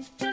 Musik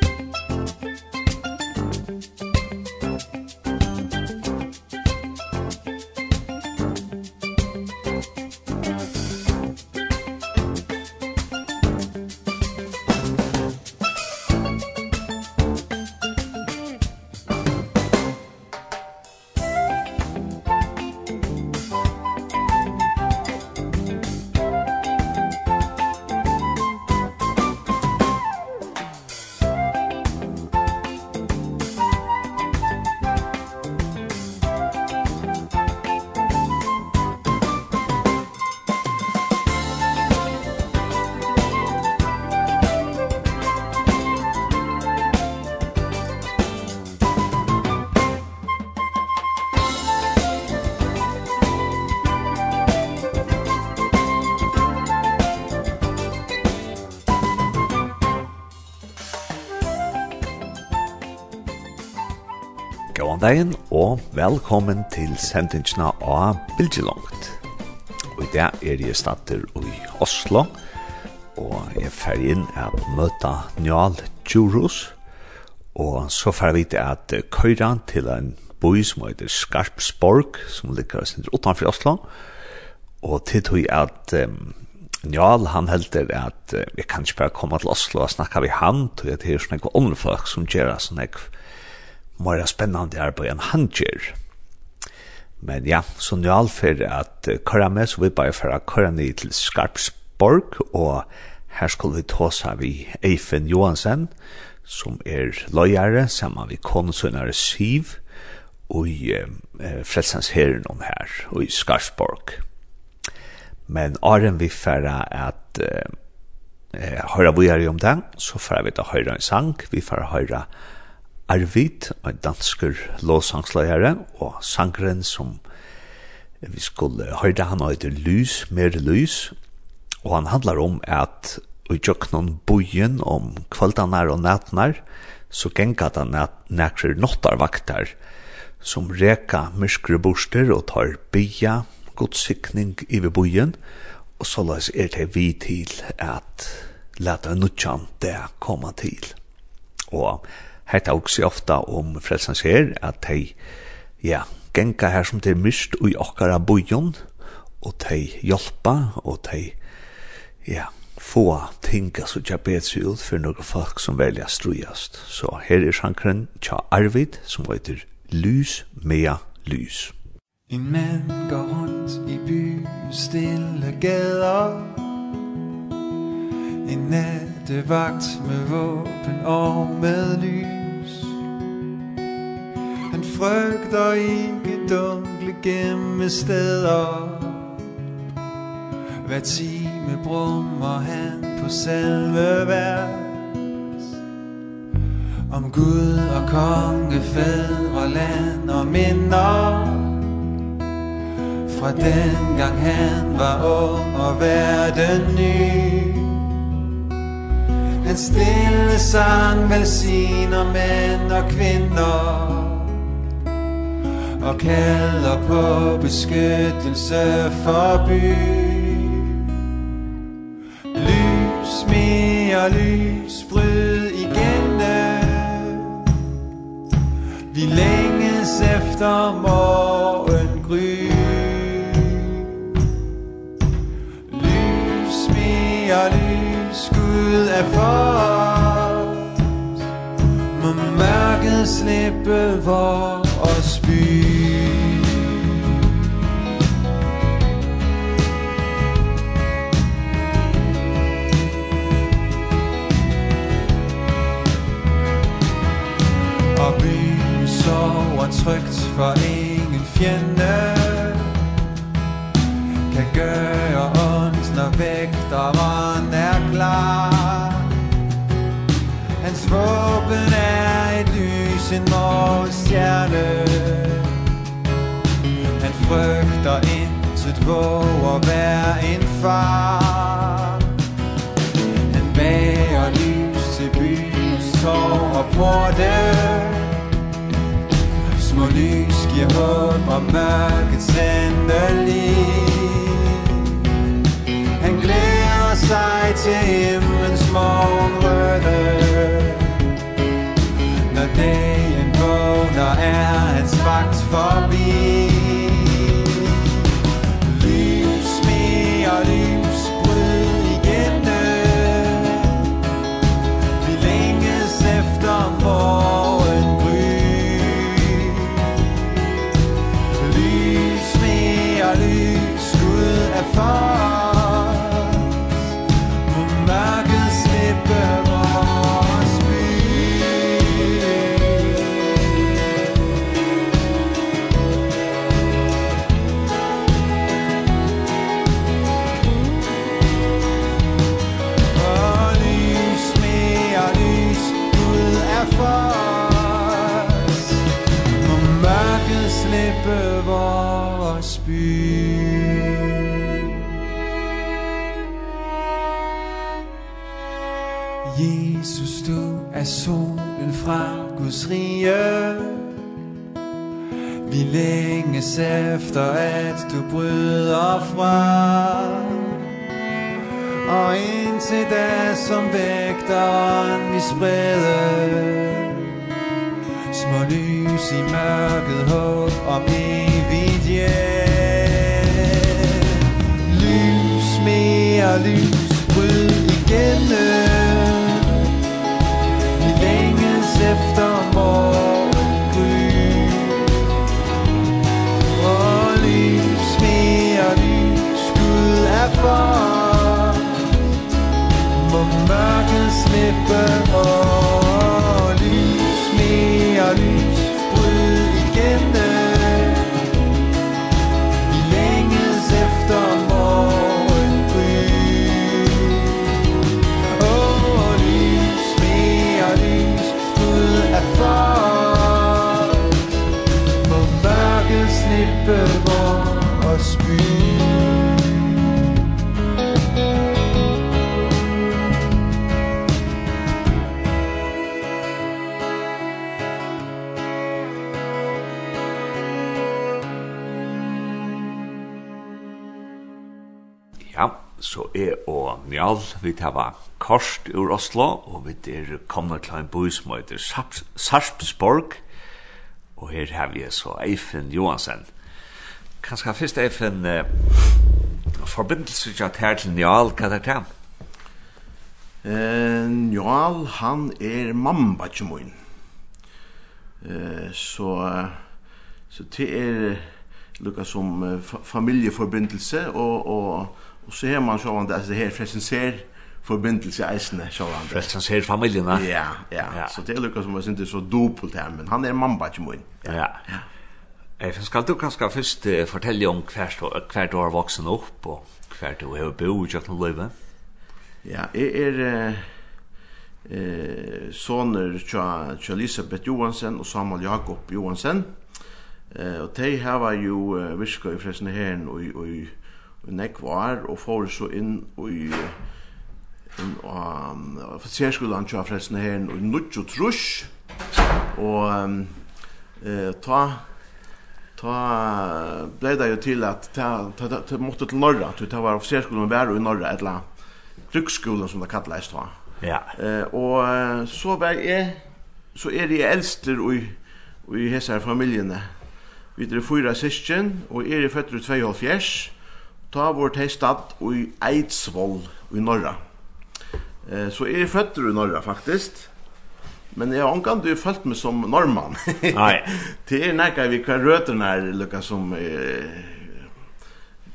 fredagen, og velkommen til sendingsna av Bilgelongt. Og i dag er jeg stater i Oslo, og jeg fer inn at møta Njal Djurus, og så fer vi til at køyra til en boi som heter Skarpsborg, som ligger utenfor Oslo, og til tog at um, Njal, han helder at uh, jeg kan ikke bare komme til Oslo og snakka vi han, tog at det er sånne andre folk som gjør sånne mer spennende arbeid enn han gjør. Men ja, så nå alt for at køra med, så vi bare for å køra ned til Skarpsborg, og her skulle vi ta seg vi Eifen Johansen, som er løyere, sammen med konsunnare Siv, og i eh, frelsens herren om her, og i Skarsborg. Men åren vi færre at eh, høyre vi er om den, så færre vi da høyre en sang, vi færre høyre høyre Arvid, en dansker låsangsleiere, og sangren som vi skulle høre han heter Lys, mer lys, og han handlar om at i noen bojen om kvaldanar og nætnar, så gengat han nækrer nottarvaktar, som reka myskre borster og tar bya, godsikning i vi bojen, og så las er det vi til at leta nutjan det koma til. Og hetta også ofta om frelsans her, at hei, ja, genka her som det er mist i okkara bojon, og tei hjelpa, og tei, ja, få tinga så tja betri ut for noen folk som velja strujast. Så her er sjankren tja Arvid, som heter Lys mea lys. En mand går rundt i by, stille gader, En nattevagt med våpen og med lys. Han frygter ikke dunkle gemme steder Hver time brummer han på selve vers. Om Gud og konge, fædre, land og minder. Fra den gang han var ung og verden ny. En stille sang velsigner mænd og kvinder Og kalder på beskyttelse for by. Lys, mere lys, bryd igennem Vi længes efter morgen gry. Lys, mere lys skud er fort Må mørket slippe vor os by Og byen sover trygt for ingen fjende Kan gøre ondt under vægteren er klar. Hans våben er et lys, en morgenstjerne Han frygter intet våger være en far Han bærer lys til byens tår og porte små lys giver håb og mørkets endelige till himlen smågröder När dagen vågnar är hans vakt förbi Lys mer, lys, bryd igen. Det Vi länges efter morgen gry Lys mer, lys, Gud är er solen fra Guds rige. Vi længes efter at du bryder fra. Og indtil da som vægteren vi spreder Små lys i mørket håb om evigt hjem. open Ja, så er og Njal, vi tar Korst ur Oslo, og vi er kommet til en by som heter Sarpsborg, og her har vi så Eifen Johansen. Kanskje først Eifen, eh, forbindelse til at her til Njal, hva er det? Eh, Njal, han er mamma til min. Eh, så, så det er lukka som familieforbindelse, og, og Og så har man sånn at det her presenser forbindelse eisene, sjåvande. Fresenser familjerna. Ja, ja, ja. Så det er lukka som jeg synes det er så dopelt her, men han er mamma ikke min. Ja, ja. ja. Skal du kanskje først uh, fortelle om hver du har voksen opp, og hver du har bo i Kjøkken Løyve? Ja, jeg er eh, eh, soner til Elisabeth Johansen og Samuel Jakob Johansen. Eh, og de har jo eh, virka i fredsene her og i, og i i nekk var, og får så inn i inn og officerskolan tja forresten her i Nudjo Trush og eh, ta ta blei det jo til at ta, ta, ta, ta måtte til Norra ta var officerskolan var i Norra etla krukskolan som det kallades ta ja. eh, og så var jeg så er jeg eldster i, i hessar familjene vi er fyra syskjen og er i føtter 72 ta vår tei stad i Eidsvoll i Norra. Eh, så er jeg føtter i Norra, faktisk. Men jeg har omgang du følt meg som norrman. Nei. det er nærkka vi kvar røterne her, lukka som eh,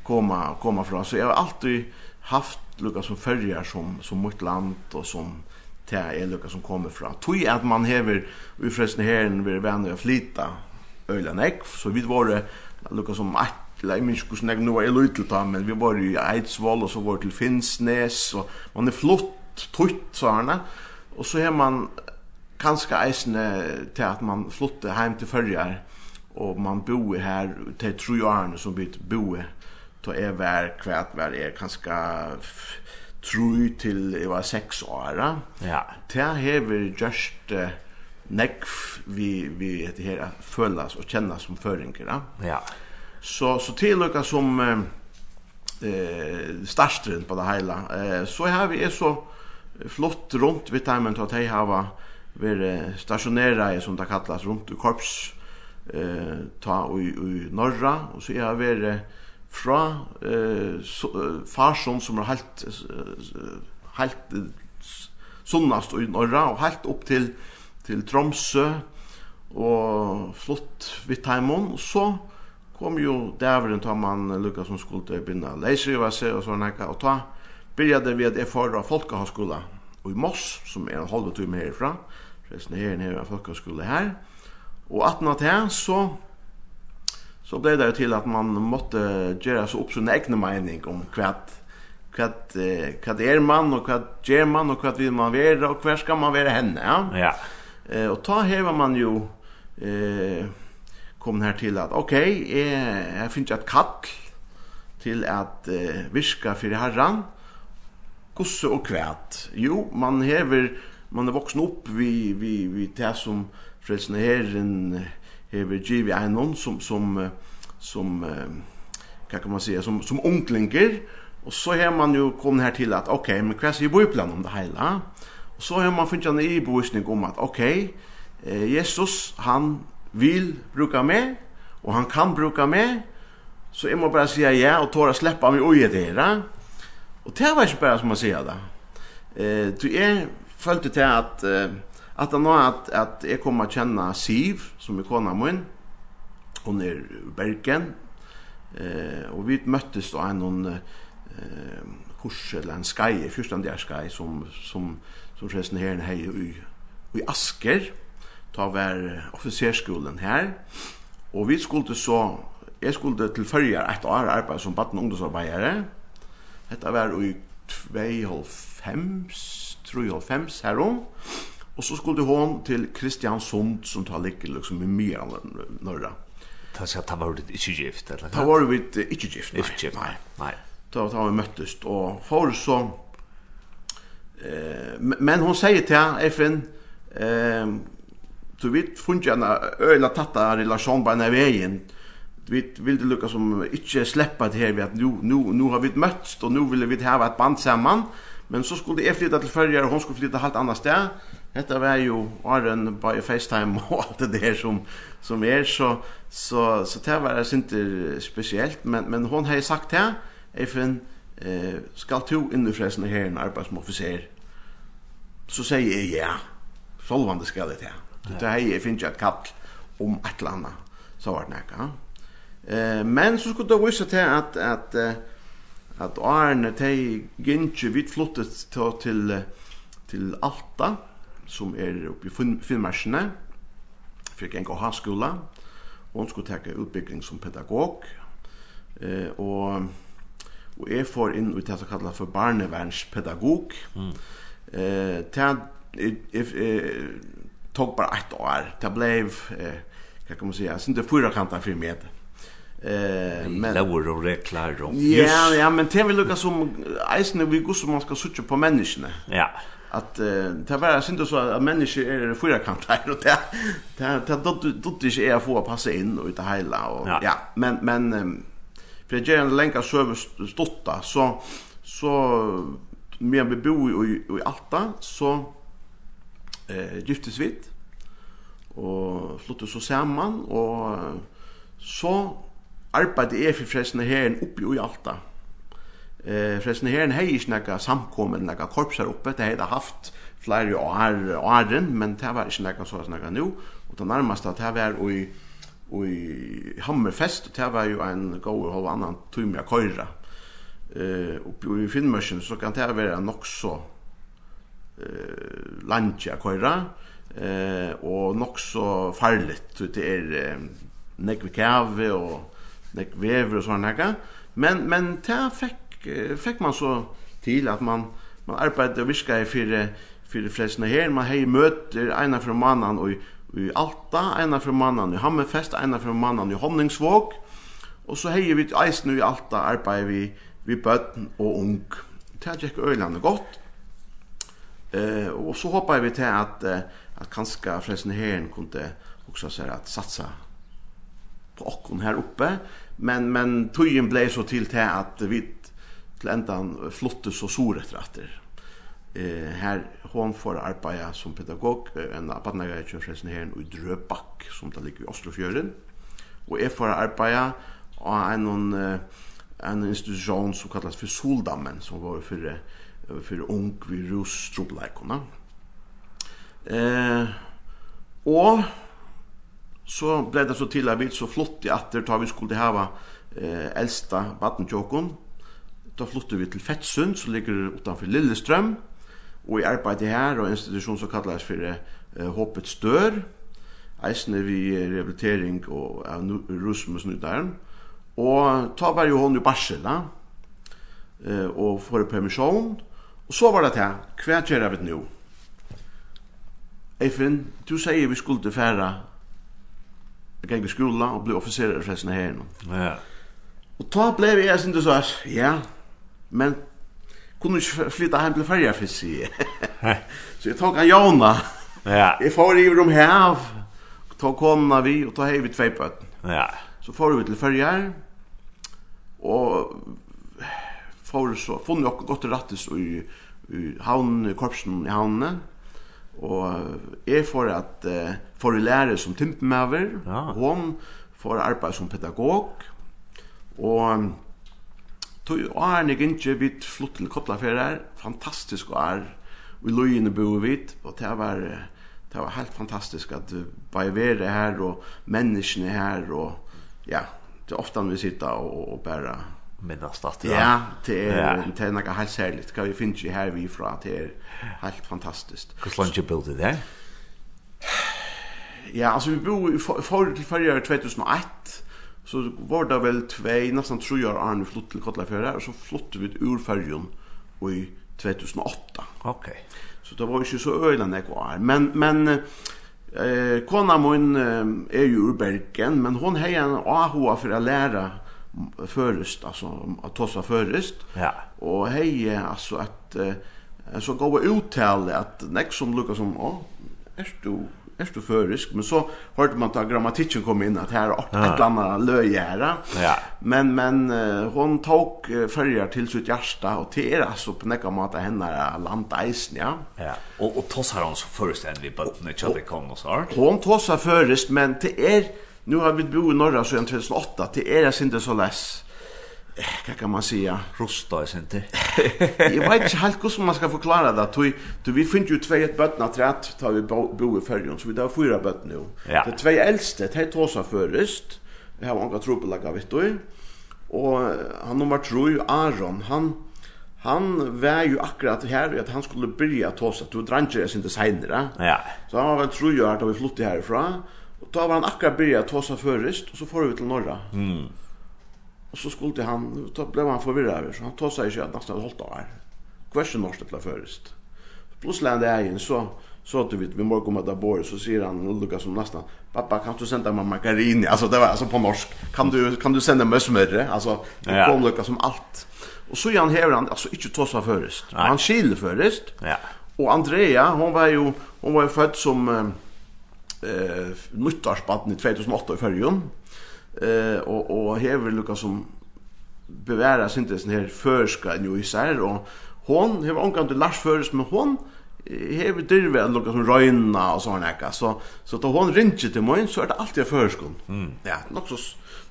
komma komma fra. Så jeg har alltid haft lukka som följer som, som mitt land och som det är lukka som kommer fra. Tui at man hever ufresne herren vi er vänner å flyta øyla nekv, så vi var lukka som ett eller jeg minns hvordan jeg nå er i til men vi var i Eidsvoll, og så var til Finnsnes, og man er flott, tutt, sa han, og så er man kanskje eisende til at man flytte hjem til Førjar, og man bor her til tru årene som vi bor, är jeg var hvert är kanske tror tru till det var sex år, ja. Där har har just uh, nekv vi, vi heter här føles och kännas som føringer, ja. Ja. Så så till tillöka som eh starstrund på det hela. Eh så här vi är så flott runt vid timern att hej hava ver stationera som det kallas runt i korps eh ta i i norra. Och så är vi fra eh so, som har helt helt sunnast i norra och helt upp till till Tromsø. Och flott vid timern och så kom ju dæveren tar man Lukas som skulle binda läsriva sig och såna här Og ta begynte vi att erfara folkhögskola och i Moss som är en halv timme härifrån förresten her nere är folkhögskola här och att något här så så blev det till att man måste göra så opp sin egen mening om kvätt kvat kvat er man och kvat ger man och kvat vil man vara och kvar ska man vara henne ja? Ja. Eh och ta hävar man ju eh kom her til at ok, jeg, jeg finner et kall til at eh, virka fyrir herran, gosse og kvæt. Jo, man hever, man er voksen opp vi, vi, vi det som frelsene herren hever giv i einon som, som, som, hva kan man säga, som, som unglingar, og så har man jo kommet her til at ok, men hva sier bøyplanen om det hela. Og så har man finnet en i ibovisning om at ok, Jesus, han vil bruka meg, og han kan bruka meg, så jeg må bare si ja og tåra släppa mig oj det där. Och det var ikke bare som man si det. Eh du är at, till att att han att att jeg kommer å känna Siv som är kona min. hun är er Bergen. Eh och vi möttes da en någon eh kurs eller en skai, första där skai som som som förresten här i i Asker ta var officerskolen her. Og vi skulle så, jeg skulle til førjer et år arbeid som baden ungdomsarbeidere. Dette var i 2,5, 3,5 herom. Og så skulle hon til Kristiansund som tar like liksom i mye norra. Ta så ta var det ikke gift eller? Ta var vi ikke gift, nei. Ikke gift, nei. nei. Ta, ta vi møttes og for så eh, men hon sier til FN eh, så vi fungerer en øyla tatta relasjon på en veien. Vi vil det lukka som ikke sleppa det her at nu, nu, nu har vi møtst og nu vill vi ha et band samman. Men så skulle jeg flytta til Førjar og hon skulle flytta halvt annet sted. Detta var jo Arjen på FaceTime og alt det der som, som er, så, så, så det var inte ikke spesielt, men, men hon har sagt det, Eifen, eh, skal to inn i fresen her en arbeidsmoffiser? Så sier jeg ja, solvande skal det til. Det här är finns ett kall om ett landa så vart näka. Eh men så skulle det visa till att att att Arne te ginche vid flottet till till till Alta som är uppe i Finnmarsne fick en gå haskola hon skulle ta utbildning som pedagog eh och og er får inn ut det som kallar for barnevernspedagog. Mm. Eh, det er, tog bara ett år. Det blev eh kan man säga, sen det fyra kantar för mig. Eh men det var det klart då. Ja, ja, men det vill lucka som isen vi går som man ska söka på människorna. Ja. Att det var synd så att människor är fyra kantar och det det det då det är få passa in och det hela och ja, men men för jag gör en länka så stotta så så mer bebo i i Alta så eh, giftes vidt, og flyttet så sammen, og så arbeidde jeg for frelsene herren oppe i Alta. Eh, frelsene herren har ikke noe samkommet, noe korpser oppe, det har haft flere år, åren, men det var ikke noe sånn noe nå, og det nærmeste det var i, i Hammerfest, og det var jo en god og halv annan tur köra. køyre. Eh, oppe i Finnmørsen så kan det være nok så eh lunch att eh och nok så farligt så det är nekv kave och nekv vever og såna där. Men men där fick fick man så til att man man arbetade viska i för fire flestene här man hei møter ena fra mannen och i Alta, ena fra mannen i Hammerfest, ena fra mannen i Honningsvåg. Och så hejer vi eisen i Alta arbetar vi vi bøtten og ung. Det er ikke godt. Eh och så hoppar vi till att att kanske förresten herren kunde också säga att satsa på okkon här uppe men men tojen blev så till till att vi till ändan flotte så sår efter att Eh här hon får arbeta som pedagog en apatnaga förresten här i Dröback som där ligger i Oslofjorden och är för arbeta och en en institution som kallas för Soldammen som var för fyrir ung vi rustrobleikona. Eh, og så blei det så til at vi så flott i atter tar vi skulle hava eh, eldsta badentjåkon. Da flottet vi til Fettsund, som ligger utanfor Lillestrøm, og i arbeid her og institusjon som kallas for eh, Håpets dør, eisne vi rehabilitering og av rusmusnudaren, og ta var jo hon i Barsela, eh, og får permisjon, Og så var det til, hva gjør jeg vet nå? Eifin, du sier vi skulle til færa Jeg gikk i skola og ble offiserer i fredsene her nå. Ja. Og ta ble vi jeg synes du sånn, ja, men kunne ikke flytta hjem til færja fyrst, sig. Så jeg tok han Jona. Ja. Jeg får i rom hev, ta kona vi og ta hei vi tvei bøtten. Ja. Så får vi til færja og får så funnet okkur gott rattis i, i havnen, korpsen i havnen. Og jeg får at uh, får lære som timpmæver, ja. hon får arbeid som pedagog, og tog Arne Gintje ikke vidt flott til Kotlafjærer, fantastisk år, er, i løyene bo vi, og det var, det var helt fantastisk at bare være her, og menneskene her, og ja, det er ofte vi sitter og, og bare minnast att ja det är det er noe helt särskilt Hva vi finna ju här vi fra det er helt fantastiskt hur långt du build det? Ja alltså vi bor forhold til förra 2001 så var det väl två nästan tre år Arne flott til till og och så flottet vi ur färjan i 2008 okej så det var ju så öjla jeg var. men men Eh, kona min eh, är ju ur Bergen, men hon har en AHA för att lära förrest alltså att tossa förrest. Ja. Och hej alltså att eh, så gå uttal att näck som Lucas som å är du är du förrisk men så hörde man ta grammatiken kom in att här är ja. ett annat löjära. Ja. Men men hon tog färger till sitt hjärta och det er alltså på näka mata henne landeisen ja. Ja. Och och tossar hon så förrest än vi på när det kom och så. Hon tossar förrest men till er, Nu har vi bo i norra sedan 2008. Det är det inte så läs. Vad kan man säga? Rosta är inte. jag vet inte helt hur man ska förklara det. Du, du, vi finns ju två ett bötna trätt tar vi bo, bo i färgen. Så vi har fyra bötna nu. Ja. Det två äldste, det här tåsar förrest. Det har många några trubbelaga vet du. Och han nummer tre, Aron, han... Han var ju akkurat här att han skulle börja ta sig. Du dranger är inte senare. Ja. Så han var väl tror jag att vi flyttade härifrån. Och då var han akkurat börja ta sig förrest och så får vi till norra. Mm. Och så skulle han då blev han förvirrad så han tog sig ju att nästan hållt där. Kvarsen norska till förrest. Plus lande är ju så så att vi vi måste komma där bort så säger han Lucas som nästan pappa kan du sända mig margarin alltså det var alltså på norsk kan du kan du sända mig smör alltså ja. kom Lucas som allt och så Jan Hever han alltså inte tossa förrest han skil förrest ja och Andrea hon var ju hon var ju född som eh nyttarsbatten i 2008 i Førjun. Eh och och hever Lucas som bevära syntesen här förska nu i sär och hon hever omkant till Lars Föres med hon hever dirve en Lucas som röjna och såna här så så då hon ringer till mig så är det alltid förskon. Mm. Ja, nog så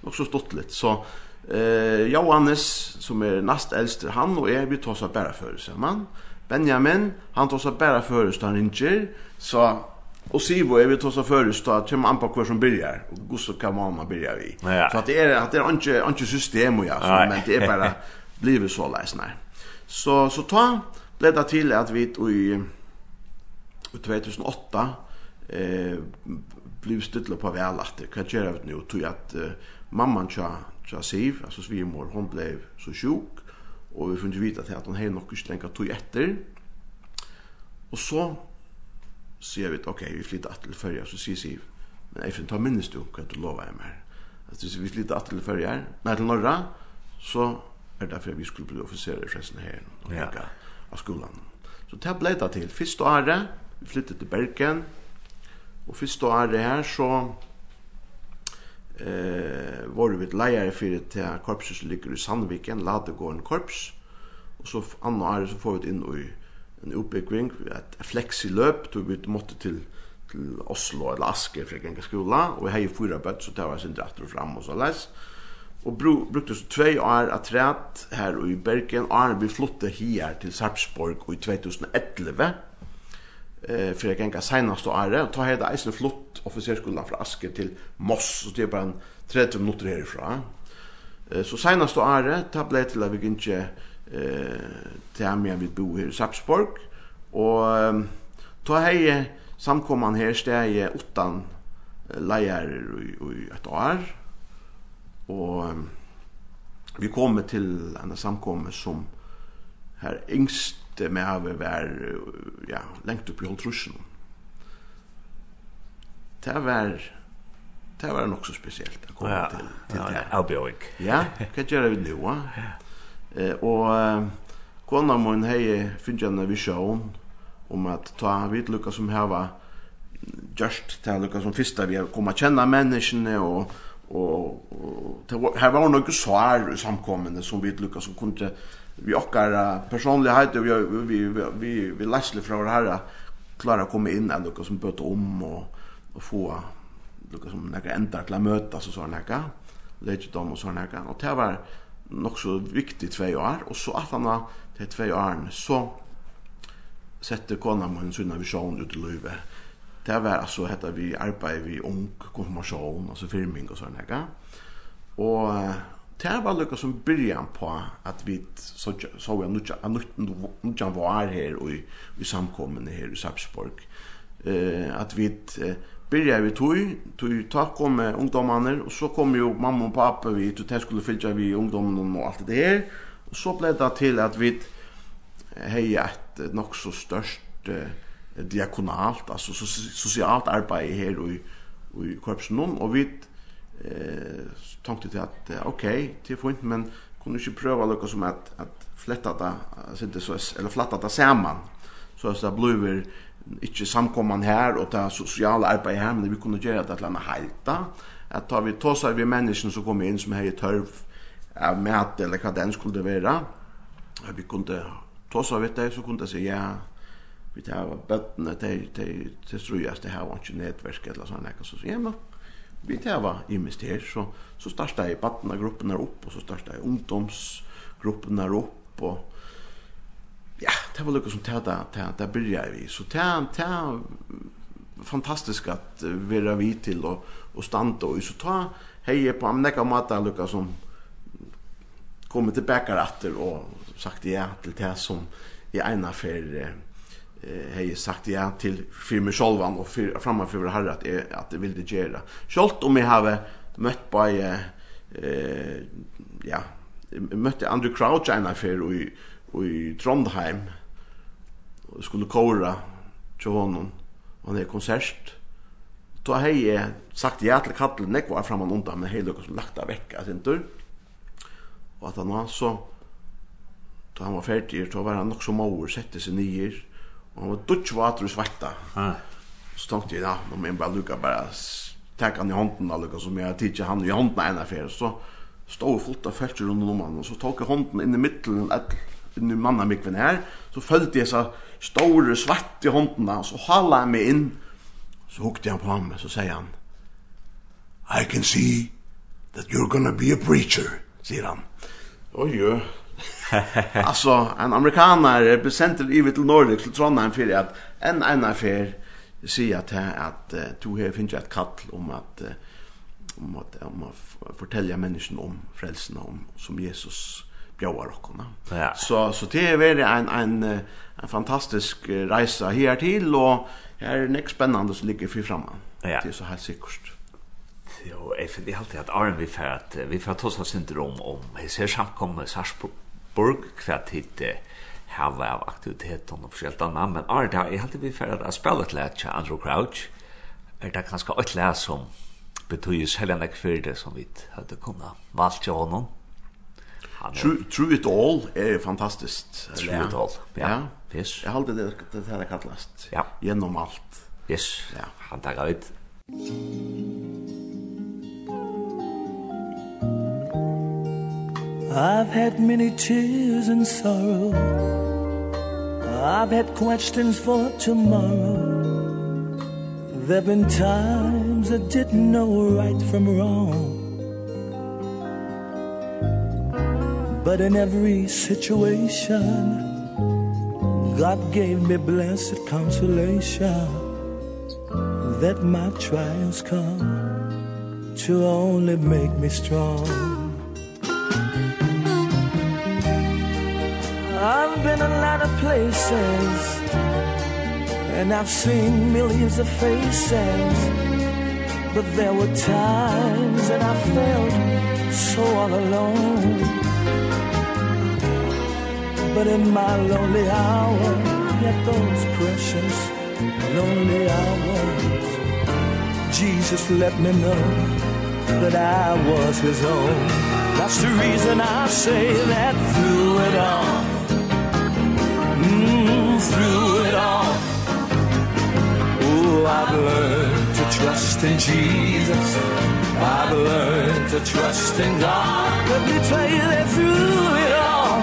nog så stort lite så eh Johannes som är näst äldst han och är vi tar så bara för sig man Benjamin han tar så bara för sig han ringer så Och Sivo är vi tar så förut att kommer an på kvar som börjar och gosse kan mamma börja vi. Ja. Så att det är att det är inte inte system och ja så, men det är bara blir så läs nej. Så så ta bläddra till att vi i 2008 eh blev stilla på väl att det kan göra nu tog att uh, mamman tja tja Siv alltså svimor hon blev så sjuk och vi kunde vita till att hon hade nog skulle länka tog efter. Och så Så vi, vet, ok, vi flyttar att till färja, så sier Siv, men Eifen, ta minnes du hva du lover jeg mer. At hvis vi flyttar att till färja, nei til Norra, så er det derfor vi skulle bli officerer i fressen her, og ja. av skolan. Så det ble det til. Fyrst året, vi flyttet til Bergen, og fyrst året her, så eh var vi leier for det korpset som ligger i Sandviken, Ladegården korps. Och så andre året så får vi in i en utbygging, et fleksiløp, tog vi måtte til, til Oslo eller Asker for en skola, og vi har jo fyra bøtt, så det var sin dratt fram og så leis. Og bru, brukte så tvei år at træt her i Bergen, og han ble flyttet her til Sarpsborg i 2011, eh för jag gänga gå senast och är ta hela isen flott officerskolan från Asker till Moss så det är bara en 30 minuter härifrån. Eh så senast då är ta blev till att vi inte eh där med vi bo i Sapsborg och ta hej samkomman här stäje åttan lejer och ett år och vi kommer till en samkomme som här yngst med av vær ja lengt upp i Holtrusen. Det var det var nok så speciellt å komme ja, till till ja, det. Ja, Ja, kan göra det nu va? Eh och konna mun hej finna vision om at ta vid lukka som här var just ta lukka som första vi kommer känna menneskene och och, og det var, här var några svar som vi lukka som kunde vi okkar personlighet och vi vi vi vi, vi läsle från herre klara komma in ända och som böt om och och få Lucas som några ändar till möta så såna här. Lägg dem och såna här och det var nok så viktig tvei år, og så at han til tvei år, så sette kona min sunna visjon ut i løyve. Det var altså hette vi arbeid vi ung konfirmasjon, altså firming og sånn, ikke? Og det var lukka som byrjan på at vi så jeg nutjan var her og i samkommende her i Sapsborg. Uh, at vi uh, byrja vi tog, tog ta kom med ungdomarna och så kom ju mamma och pappa vi till det skulle fylla vi ungdomarna och allt det här. Och så blev det till att vi hej ett nog så störst eh, diakonalt alltså så socialt arbete här och i korpsen och vi eh tänkte till att okej okay, till fint men kunde ju pröva något som att att flätta det så eller flätta det samman så att det blir ikke samkomman her og det sosiale arbeid her, men vi kunne gjøre det til en heilta. At tar vi tåsa vi menneskene som kommer inn som har i tørv av mat eller hva den skulle det være, at vi kunne tåsa vi det, så kunne det si ja, vi tar av bøttene til, til, til strøyes, det her var ikke nedverk eller sånn, så sier jeg, vi tar av imest her, så, så startet jeg battene gruppene opp, og så startet jeg ungdomsgruppene opp, og ja, det var lukka som det där det där började vi. Så det det fantastiskt att vara vi till och och stanta och så ta hej på amneka mata lukka som kommer tillbaka åter och sagt ja till det som i ena för eh hej sagt ja till för mig själv och för framför vår herre att jag, att det vill det göra. Självt om jag har mött på eh ja mötte Andrew Crouch ena för och i Trondheim och skulle kora till honom och han er konsert. Då har jag sagt ja till kattel nek var framan undan men hej som lagt av vecka sin tur och att han så då han var färdig då var han också mauer sätter sig nyer. och han var dutch vater och svarta. Ah. så tänkte jag ja om en bara Lucas bara tack han i handen alltså som jag tittade han i hånden en affär så stod fullt av fälter runt om honom och så tog jag hånden in i mitten av ett nu manna mikven her, så følte jeg så store svart i håndene, og så hala jeg meg inn, så hukte han på ham, så sier han, I can see that you're gonna be a preacher, sier han. Oj, jo. alltså en amerikaner ble sendt til Ivet Nordic Norge, til Trondheim, för att en en affär säger att att uh, du har finnet ett kall om att uh, om att om att fortälja människan om frälsningen om som Jesus bjóar okkum. Ja. Så så det är väl en en en fantastisk resa här till och här är nästa spännande som ligger för framme. Ja. Det är så här säkert. Jo, jag finner alltid att Arne vi för att vi för att oss syndrom om vi ser samkommer Sarsborg kvart hit hava av aktivitet og forskjellt anna, men er det, jeg heldig vi fyrir at spela et lær til Andrew Crouch, er det kanskje et som betyr selgjane kvirde som vi hadde kunna valgt til honom, True, true It All er fantastiskt. True ja. It All, ja. Yes. Jeg halte det det her kallast. Ja. Gjennom alt. Yes. Ja. Han tar ut. I've had many tears and sorrow I've had questions for tomorrow There've been times I didn't know right from wrong But in every situation God gave me blessed consolation That my trials come To only make me strong. I've been a lot of places And I've seen millions of faces But there were times that I felt so all alone. But in my lonely hour Yet those precious lonely hours Jesus let me know That I was his own. That's the reason I say that through it all mm, Through it all Oh, I've learned to trust in Jesus. I've learned to trust in God. Let me tell you that through it all.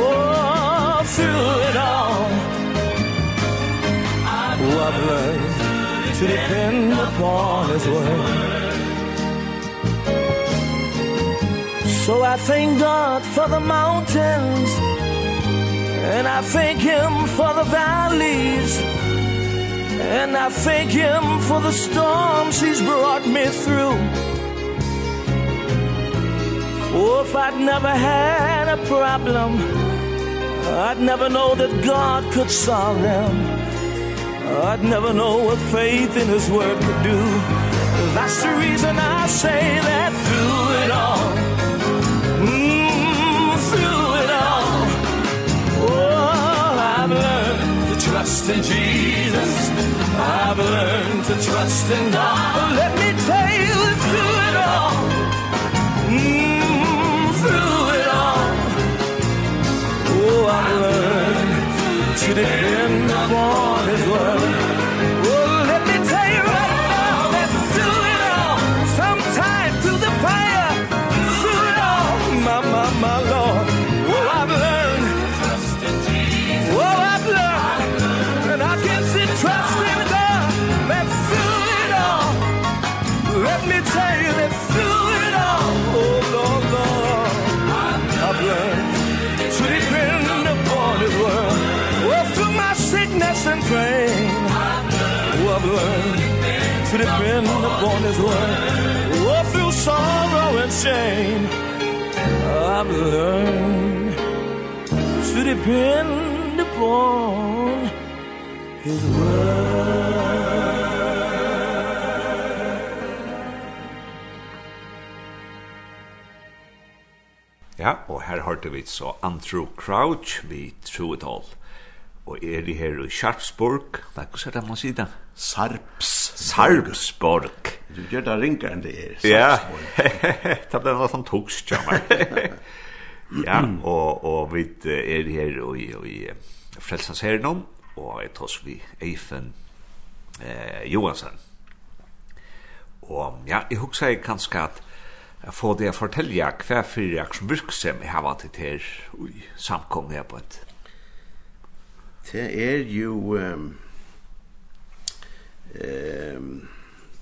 Oh, through it all. I've learned to depend upon His Word. So I thank God for the mountains And I thank him for the valleys. And I thank him for the storms he's brought me through. Oh, if I'd never had a problem I'd never know that God could solve them. I'd never know what faith in his word could do. That's the reason I say that through it all. trust in Jesus. I've learned to trust in God. Let me take you through it all. Mm, Through it all. Oh, I've learned to depend upon His word. his word Oh, through sorrow and shame I've learned To depend upon His word. Ja, og her hørte vi så Andrew Crouch vi True It All. Og er det her i Sharpsburg? Hva er det man sier det? Sarps. Sarpsborg. Du gjør det ringer enn det er. Sarpsborg. Ja, det ble noe sånn toks, Ja, og, og vi er her i, i Frelsens Hernom, og jeg tar oss vi Eifen eh, Johansen. Og ja, jeg husker jeg kanskje at jeg får det å fortelle hva for jeg som virksomhet har vært her i samkommet på et det er jo ehm um,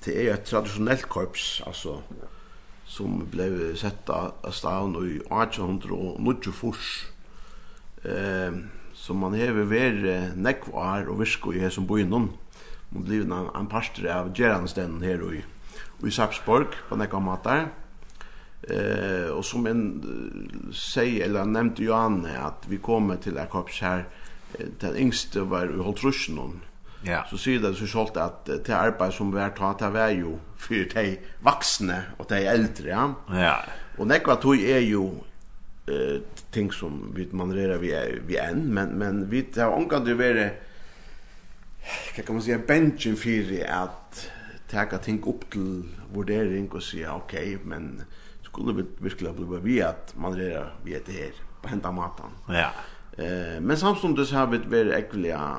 det er jo et traditionellt korps altså som blev sett av staden i 1894 ehm som man hever ver nekvar og virko i her som boi innom mot livet en parster av Geranstein her i, i Sapsborg på nekva matar eh, og som en uh, sier eller nevnte Johanne at vi kommer til et korps her den yngste var i Holtrusjen. Ja. Så sier det så skjølt at det arbeid som vi har tatt, det var jo for de vaksne og de eldre, ja. Ja. Og nekva tog er jo eh, ting som vi manererer vi, vi enn, men, men vi har omgang til å være, hva kan man si, benchen for at teka ting opp til vurdering og sier, ok, men skulle vi virkelig bli vi at manererer vi etter her, på hentan matan. Ja, ja Eh men samstundes har vi varit äckliga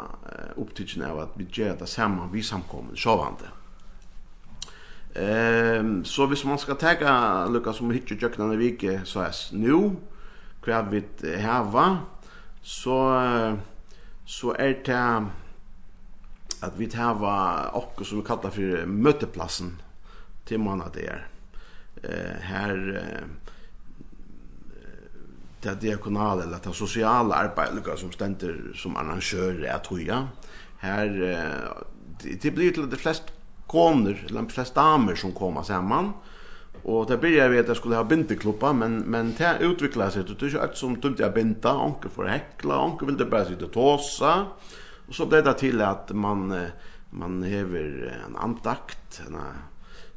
opptidsen av at vi gjør det samme vi samkommer sovande. Ehm så hvis man ska ta Lukas som hittar jökna i vike så är nu kvar vi hava så så är det att vi tar och som vi kallar för möteplatsen till der. Eh här det diakonale eller det sociala arbetet som ständer som arrangör är toja. Här det blir till de flest koner eller de flest damer som kommer samman. Och det blir jeg vet at jag skulle ha bindeklubba, men, men det utviklade sig. Det er ikke alt som tømte jeg binda, onker for hekla, onker vill det bara sitta och tåsa. Og så ble det till att man, man hever en andakt, en,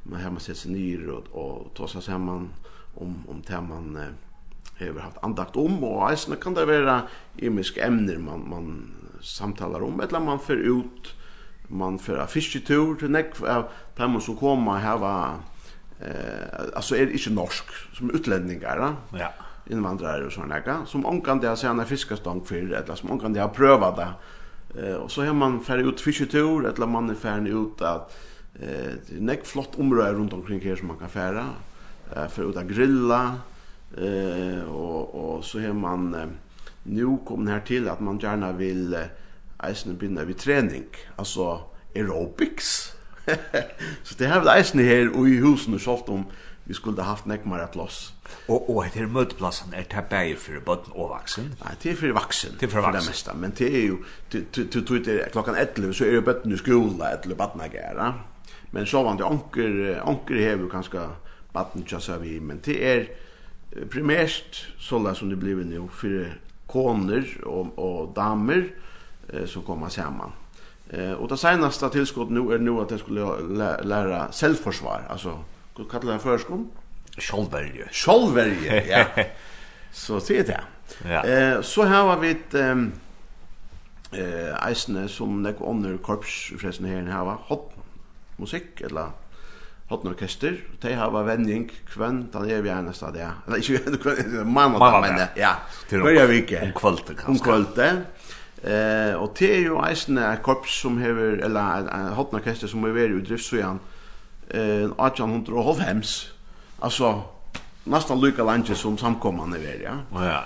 man hemma sätter sig ner och, och tåsa samman om, om det man har haft andakt om och eisne kan det vara imisk emner man man samtalar om eller man för ut man för en fisketur till näck av dem som kommer här var eh alltså är inte norsk som utlänningar då Ja. Invandrare och såna där som ankan det sen en fiskestång för eller som ankan det har prövat det. Eh och så har man färd ut fisketur eller man är färd ut att eh näck flott område runt omkring här som man kan färda eh för att grilla Eh och och så är man eh, nu kommer här till att man gärna vill eh, binda vid träning, alltså aerobics. så det har vi eisen här i husen och sålt om vi skulle haft nekmar loss Och och det mötplatsen är det bäge för botten och vuxen. Nej, det är för vuxen. Det är för vuxen. Det mesta, men det är ju du du det klockan 11 så är det botten i skola eller badnagära. Men så var det anker anker här vi kanske batten så vi men det är primärt sådana som det blev nu för koner och, och damer eh, som kommer samman. Eh, och det senaste tillskottet nu är nu att jag skulle lära, lära självförsvar. Alltså, vad kallar det förskon? Självvärje. Självvärje, ja. så det är det. Ja. Eh, så här har vi ett... Eh, eh eisne som nek under korps forresten her var hot musikk eller Hornorkester, de har vending kvann, den er vi gjerne stadig, ja. Eller ikke vi gjerne kvann, mann og men ja ja. Hver vike. Om kvölte, kanskje. Om kvölte. Eh, og det er jo eisne et korps som hever, eller en hornorkester som er veri i driftsøyan, eh, 1800 og halvhems. Altså, nesten lykka landet som samkommande veri. Ja, ja.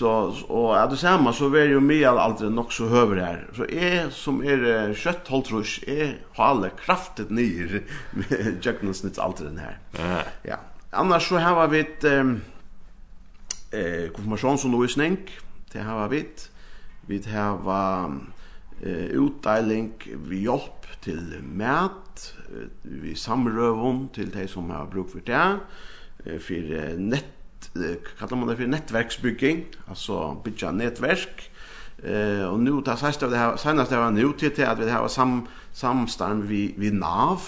Så och att det samma så är ju mer aldrig nog så höver här. Så är som är kött hålltrus är har alla kraftet ner Jacknessnits alltid den här. Ja. Ja. Annars så har vi ett eh konfirmationsundervisning. Det har var vi vi här var eh utdeling vi hjälp till mat, vi samrövon till de som har bruk för det, för nett kallar man det för nätverksbygging, alltså bygga nätverk. Eh och nu tar sist av det här senast var nu till att vi har sam samstarm vi vi NAV.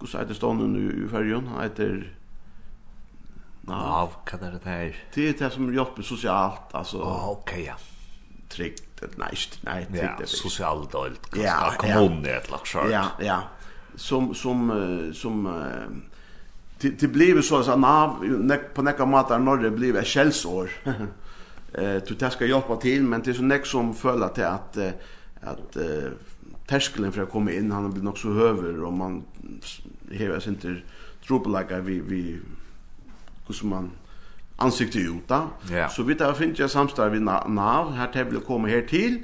Hur så det stånden nu i färjan? Han heter NAV, vad är det här? Det är det som hjälper socialt, alltså. Ja, okej ja. Tryggt, nej, nej, tryggt. Ja, socialt dolt, kanske kommunen ett lag Ja, ja. Som som som det det blev så att nav på näka matar när det blev ett källsår. Eh du det ska hjälpa till men det är så näck som följer till att att terskeln för att komma in han blir nog så höver och man hever sig inte trubbelagar vi vi hur som man ansikte ut då. Så vi tar finns jag samstarv vid NAV. Här tävlar kommer här till.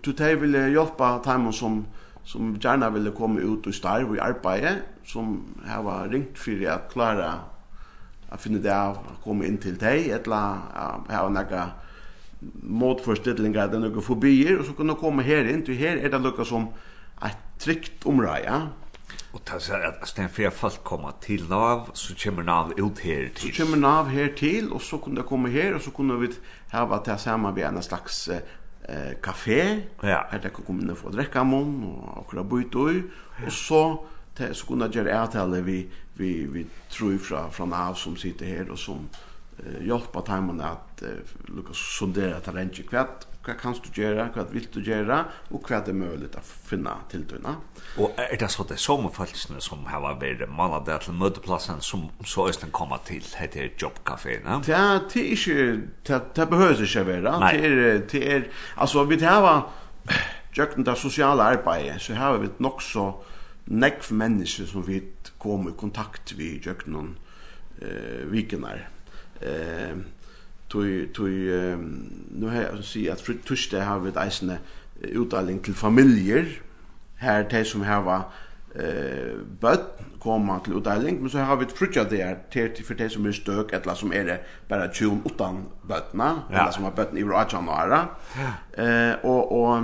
Du tävlar hjälpa tajmon som som gärna ville komma ut och starv och arbeta som här var ringt för att klara att finna det av att komma in till dig eller här var några motförstillingar eller några fobier och så kunde komma här in till här är det något som ett tryggt område ja? Och ta så att sten för folk komma till Nav så kommer Nav ut här till. Så kommer Nav här till och så kunde komma här och så kunde vi ha vad det samma en slags eh kafé. Ja. Att jag kom in och dricka mon och kula bytoj och så till så kunde jag göra till vi vi vi tror ifrån från av som sitter här och som eh, hjälpa timmen att eh, lucka sondera talent kvätt hva kan du gjøre, hva vil du gjøre, og hva er mulig å finne til døgnet. Og er det så det er sommerfølelsene som har vært mannet der til møteplassen som så østen kommer til, heter jobbkaféen? Det er, det er ikke, det, det behøver ikke være. Nei. Det er, det er, altså vi har gjøkken det sosiale arbeidet, så har vi nok så nekv mennesker som vi kommer i kontakt med gjøkken eh, vikenar. Eh, tui tui nu har jag så att för tuschte har vi eisne utdelning till familjer. Här till som har var eh bud komma till utdelning men så har vi ett der där till till för det som är stök eller som är det bara tjun utan bötna eller som har bötna i Rajanara eh och och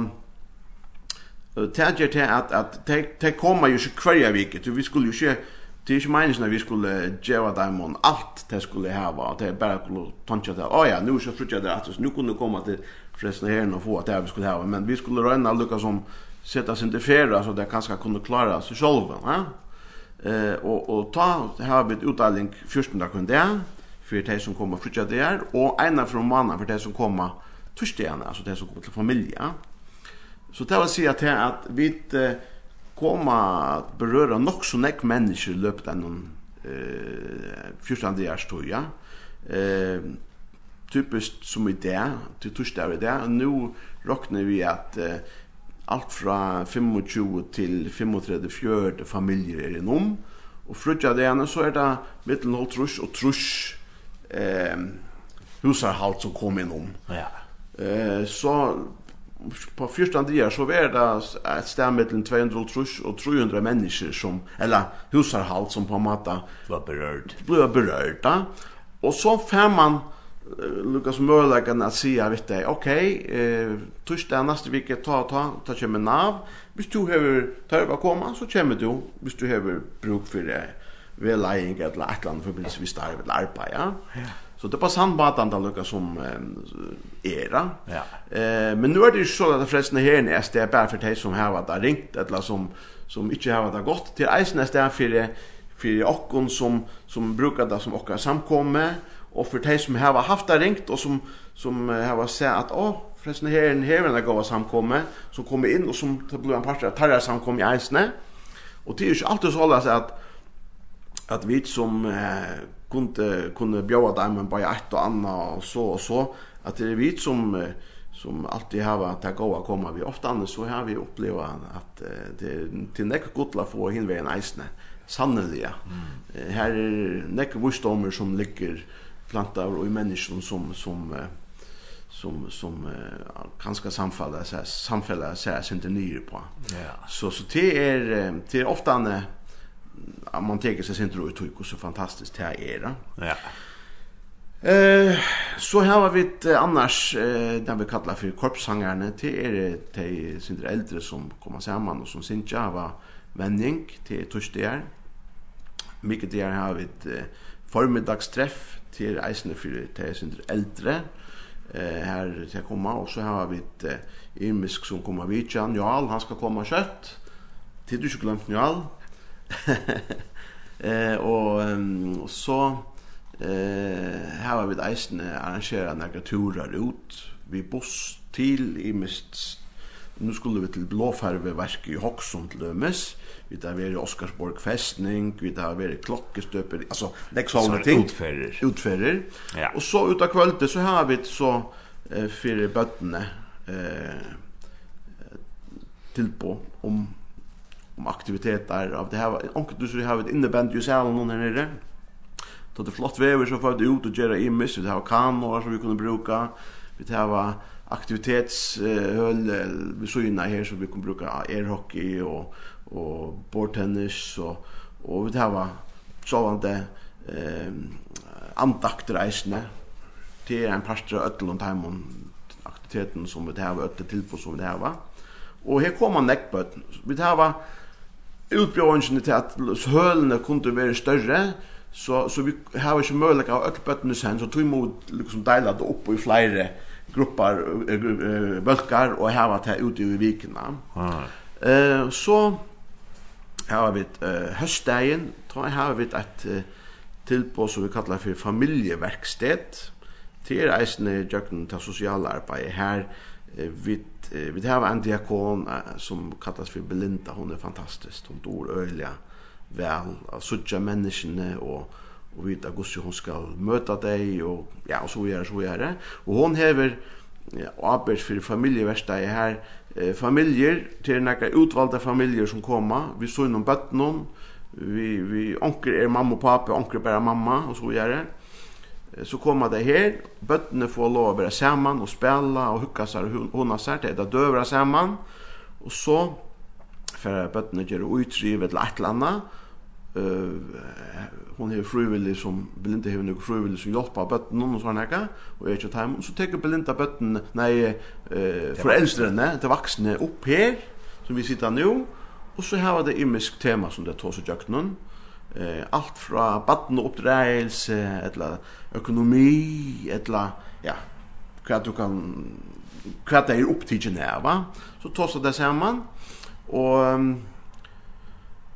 Tætjer til at, at te, te kommer jo ikke hver vike, vi skulle jo ikke det är ju meningen att vi skulle geva dem om allt det skulle hava och det bara skulle tanka det. Oh ja, nu så fruktar det att nu kunde komma till förresten här och få att det vi skulle hava, men vi skulle röna Lucas som sätta sin inte färra så det kanske kunde klara sig själva, va? Eh och och ta har vi utdelning 14 dagar kunde för de som kommer fruktar det och ena från mannen för de som kommer torsdagarna, alltså de som kommer till familja. Så det vill säga att vi inte komma att beröra nog så mennesker i løpet av någon eh 14 års tog, ja. Eh typiskt som i det, til torsdag i det nu råkner vi att eh, allt från 25 till 35 fjörde familjer er innom, och frutja det ene så är det mittel noll trusch och trusch eh husarhalt som kom innom. Ja. Eh så på första dier så var det ett sted mellom 200 och 300 människor som, eller husarhalt som på en måte var berörd. Blev berørt, Och så får man Lukas Møllegan att säga vet du, okej, eh, torsdag nästa vecka ta, ta, ta, kommer nav. Hvis du hever tørva komma så kommer du, hvis du hever bruk for eh, veleiing eller et land för bilds vi starver med arbete, ja. ja. Så det passar han bara att lucka som eh, era. Ja. Eh men nu är det ju så att de flesta här är det bara för dig som har varit ringt eller som som inte har varit gott till isen nästa för för och som som brukar det som och samkomme och för dig som har haft det ringt och som som har sett att åh förresten här en här när går samkomme som kommer in och som det blir en part av tarra samkomme i isen. Och det är ju alltid så att att vi som eh, kunde kunde bjóða dem men bara ett och annat och så och så att det är vi som som alltid har varit att gå och komma vi ofta annars så har vi upplevt att det till näck gotla få hin vägen isne sannolikt mm. här är näck vustomer som ligger plantar och i människan som som som som uh, kanske samfalla så samfalla så här inte nyr på. Ja. Så så det är det är ofta en man tänker sig inte då ut så fantastiskt här är det. Ja. Eh så här har vi ett annars eh där vi kallar för korpssangarna till är det till äldre som kommer samman och som sin java vändning till torsdagar. Mycket där har vi ett eh, förmiddagsträff till eisne för de sin äldre eh här ska komma och så har vi ett eh, imisk som kommer vid Jan Jarl han ska komma kött. Tid du inte glömt Jarl. eh och um, och så eh här har vi eisen arrangera några turer ut vi buss till i mist nu skulle vi till blåfärgverk i Hoxholm till dömes vi där var i Oskarsborg fästning vi där var i klockestöper alltså läggs såna ting utfärer Utferrer. ja. och så utav kvällen så har vi så eh, för bötterna eh tillpå om om aktiviteter av det här. Onkel du så har ett inneband ju sällan någon här nere. Då det flott väder så får det ut och göra i miss det har kanor som vi kunde bruka. Vi har aktivitetshöll vi så inne här så vi kunde bruka airhockey och och bordtennis och och vi har såvande ehm andakter eisne det er en pastor av ötlund aktiviteten som vi har ötlund tilbud som vi har. Og her kommer nekbøtten vi har utbjørnene til at hølene kunne være større, så, så vi har ikke mulighet av økt bøttene sen, så tog må liksom deile det opp i flere grupper, uh, bølger, og hava det ute i vikene. Ah. Eh, så har vi uh, høstdagen, da har vi et uh, tilbå som vi kallar for familjeverksted, Det er eisende i jøkken til sosiale arbeidet her. Uh, vi eh, vi har en diakon eh, som kallas för Belinda. Hon är fantastisk. Hon dår öliga väl av sådana människorna och och vita gosse hon ska möta dig och ja och så gör så gör det och hon häver arbeid for familjeverkstedet her. Eh, familjer, til nekka utvalgte familjer som kommer, vi så innom bøttene, vi, vi onker er mamma og pappa, onker bare mamma, og så gjør. det så kommer det her, bøttene får lov å være sammen og spille og hukka seg og hona seg til det døvra sammen, og så for bøttene gjør utrivet eller et eller annet, uh, hon er frivillig som Belinda har nokk frivillig som hjelper bøttene, og sånn her, og er ikke time og så tekur Belinda bøttene, nei uh, foreldrene til voksne opp her som vi sitter nå og så har det imisk tema som det tås og jøknen eh allt fra barn uppdragelse eller økonomi eller ja hva du kan hva det er opptidgen her va? Så tås det sammen, og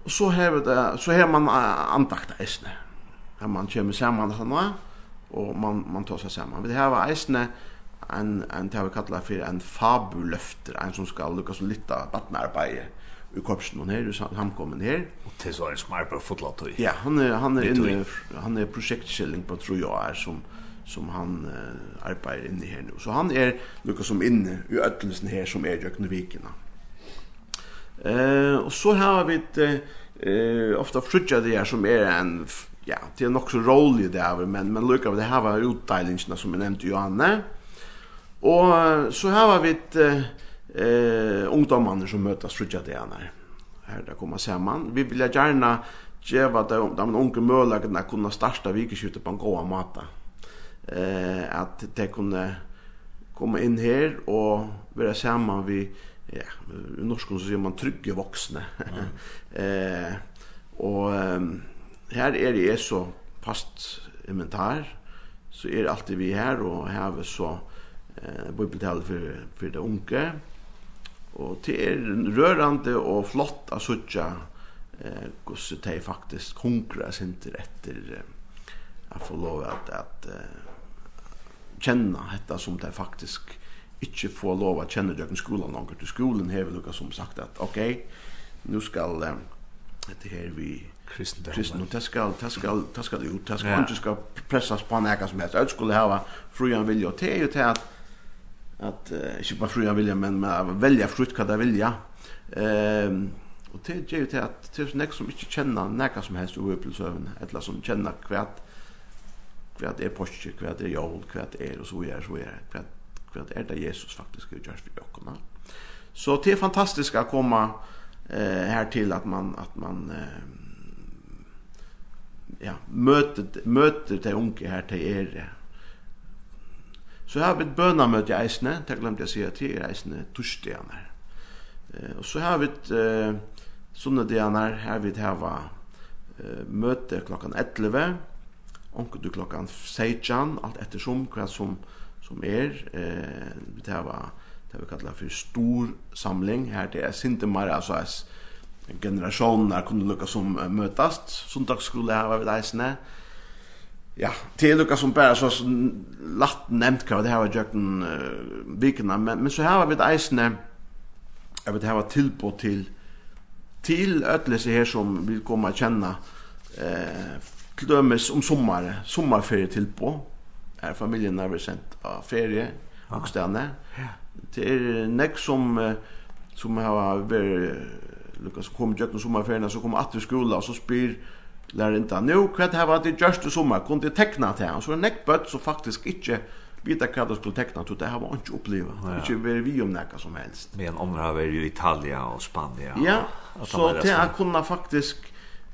og så har det så har man andakt eisne her man kjem saman sånn og man man tossa saman. Vi har eisne en en det vi kallet for en fabuløfter en som skal lukka så litt av barnarbeid i korpsen hon her, i samkommen her. Og til så er en smart på fotlatøy. Ja, han er, han er, inne, han er prosjektkjelling på tror jeg er som, som han uh, arbeider inne her nu. Så han er noe som inne i ødelsen her som er Jøknevikina. Eh, og så har vi et, eh, ofta frutja det her som er en, ja, det er nok så rolig det her, men, men lukka vi det her var utdeilingene som jeg nevnte Johanne. Og så har vi et, eh, eh ungdomarna som mötas frukta det här. Här där kommer samman. Vi vill gärna geva de de unga möjligheten att kunna starta vikeskiftet på en god måte. Eh att det kunde komma in här och vara samman vi ja, i norskan så säger man trygge voksne. eh och här är det så fast inventar så är det alltid vi här och här så eh bibeltal för för de unga Og det er rørande og flott av suttja eh, gosse de faktisk hungra sinter etter eh, jeg få lov at, at eh, kjenna dette som de faktisk ikke får lov at kjenne døgn skolen langer til skolen hever lukka som sagt at ok, nu skal eh, dette her vi kristendom. Kristendom, det skal, det skal, det skal ut, det skal ikke skal pressas på nekka som helst. Jeg skulle hava frujan vilja, og det er jo til at att uh, ikke bare fria vilja men men välja frukt vad det vilja. Ehm um, och det ger ju at att er nek som inte känner näka som helst upplevelse eller som känner kvärt kvärt är påske kvärt är jul kvärt är og så är så är hva hva är det Jesus faktiskt gör för jag kommer. Så det är fantastiskt att komma eh här till att man att man eh, ja møter, møter de unga här till er Så har vi et bønamøte i eisene, det glemte jeg å si at det er eisene torsdagen Eh, og så har vi et eh, sånne dagen her, vi hava eh, møte klokkan 11, onkel du klokkan 16, alt ettersom hva som, som er. Eh, vi hava det vi kallar for stor samling, her det er sintemar, altså es, generationer kunne lukka som møtast, sundagsskole her var vi eisene, og Ja, det er lika som bare så latt nämnt hva det här var jökten uh, vikene, men men så här har vi ett eisne jag vet her var tilbå till till ödles her som vill komma å känna eh til dømes om sommar sommarferie tilbå, är familjen har vi sendt av ferie og stedene. Ja. Det er nek som som har varit Lukas kom jökten sommarferien så kommer att vi skola och så spyr lär inte nu kvad här var det just i sommar kunde teckna till här så en neckbot så faktiskt inte vita vad det skulle teckna till. det här var inte uppleva ja. inte vara vi om näka som helst men andra har varit i Italien och Spanien ja och, så det här kunde faktiskt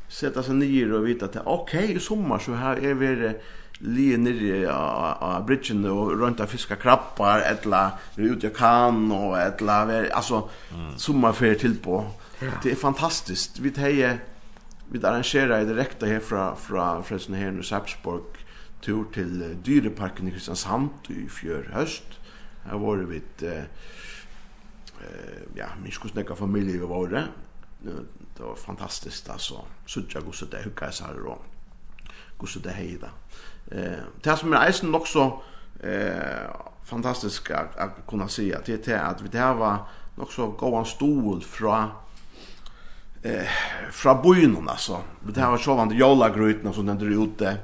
sätta sig ner och vita att okej okay, i sommar så här är vi lige nere av bridgen og rundt av fiska krabbar, etla ut i kan og etla, altså, mm. sommerferie til på. Det er fantastisk. Vi tar vi arrangerar direkt här från från Fredsen här i Sarpsborg tur till Dyreparken i Kristiansand i fjör höst. Här var det vid eh ja, min skusnäcka familj var det. Det var fantastiskt alltså. Sutja så där hur så här då. det där hejda. Eh, det som är isen också eh fantastiskt att kunna se att det är att vi det här var nog så goda stol från eh fra bojun alltså. Det här var sjovande jolagröten som den drog ut det